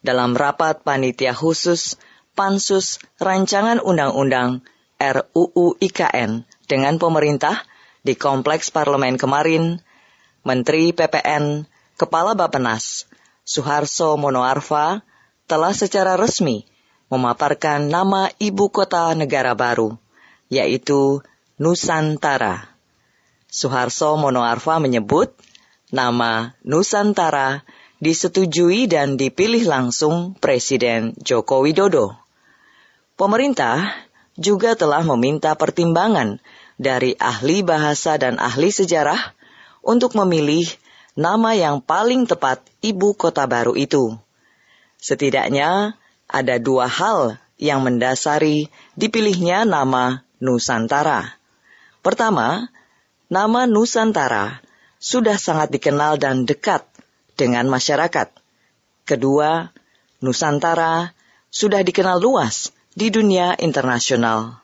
Dalam rapat panitia khusus Pansus Rancangan Undang-Undang RUU IKN dengan pemerintah di Kompleks Parlemen kemarin, Menteri PPN, Kepala Bapenas, Suharso Monoarfa, telah secara resmi memaparkan nama ibu kota negara baru, yaitu Nusantara. Suharso Monoarfa menyebut nama Nusantara disetujui dan dipilih langsung Presiden Joko Widodo. Pemerintah juga telah meminta pertimbangan dari ahli bahasa dan ahli sejarah untuk memilih nama yang paling tepat ibu kota baru itu. Setidaknya ada dua hal yang mendasari dipilihnya nama Nusantara. Pertama, nama Nusantara sudah sangat dikenal dan dekat dengan masyarakat. Kedua, Nusantara sudah dikenal luas di dunia internasional.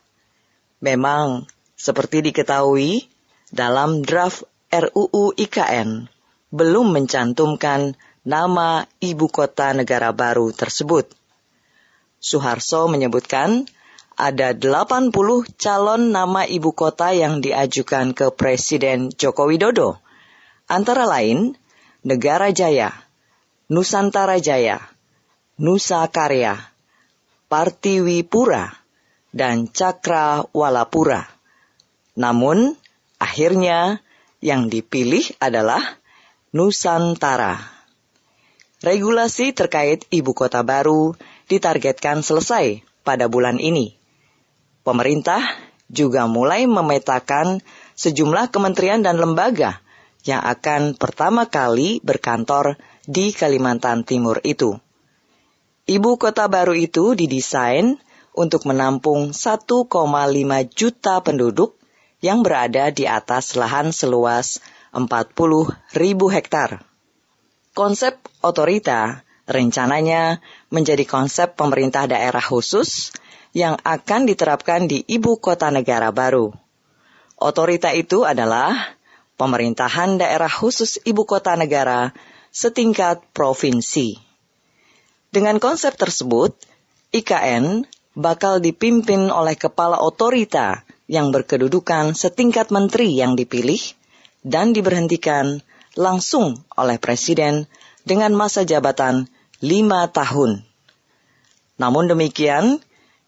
Memang seperti diketahui, dalam draft RUU IKN belum mencantumkan nama ibu kota negara baru tersebut. Suharso menyebutkan ada 80 calon nama ibu kota yang diajukan ke Presiden Joko Widodo. Antara lain, Negara Jaya, Nusantara Jaya, Nusa Karya, Partiwipura, dan Cakra Walapura. Namun, akhirnya yang dipilih adalah Nusantara. Regulasi terkait ibu kota baru ditargetkan selesai pada bulan ini. Pemerintah juga mulai memetakan sejumlah kementerian dan lembaga yang akan pertama kali berkantor di Kalimantan Timur itu. Ibu kota baru itu didesain untuk menampung 1,5 juta penduduk yang berada di atas lahan seluas 40 ribu hektar. Konsep otorita rencananya menjadi konsep pemerintah daerah khusus yang akan diterapkan di ibu kota negara baru. Otorita itu adalah pemerintahan daerah khusus ibu kota negara setingkat provinsi. Dengan konsep tersebut, IKN bakal dipimpin oleh kepala otorita yang berkedudukan setingkat menteri yang dipilih dan diberhentikan langsung oleh Presiden dengan masa jabatan lima tahun. Namun demikian,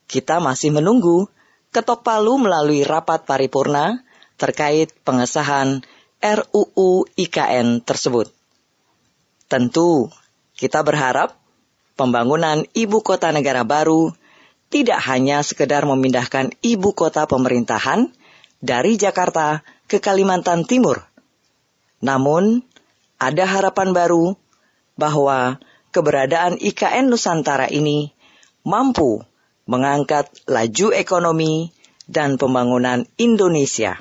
kita masih menunggu ketok palu melalui rapat paripurna terkait pengesahan RUU IKN tersebut. Tentu, kita berharap pembangunan ibu kota negara baru tidak hanya sekedar memindahkan ibu kota pemerintahan dari Jakarta ke Kalimantan Timur. Namun, ada harapan baru bahwa keberadaan IKN Nusantara ini mampu mengangkat laju ekonomi dan pembangunan Indonesia,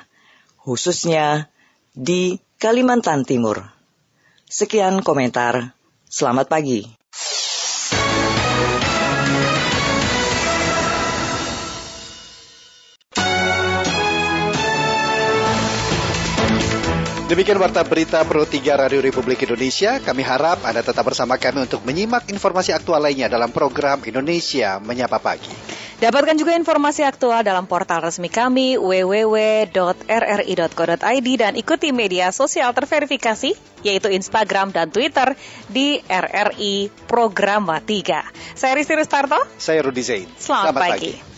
khususnya di Kalimantan Timur. Sekian komentar. Selamat pagi. Demikian warta berita Pro 3 Radio Republik Indonesia. Kami harap Anda tetap bersama kami untuk menyimak informasi aktual lainnya dalam program Indonesia Menyapa Pagi. Dapatkan juga informasi aktual dalam portal resmi kami www.rri.co.id dan ikuti media sosial terverifikasi yaitu Instagram dan Twitter di RRI Programa 3. Saya Risti Rustarto. Saya Rudi Zain. Selamat, Selamat pagi. pagi.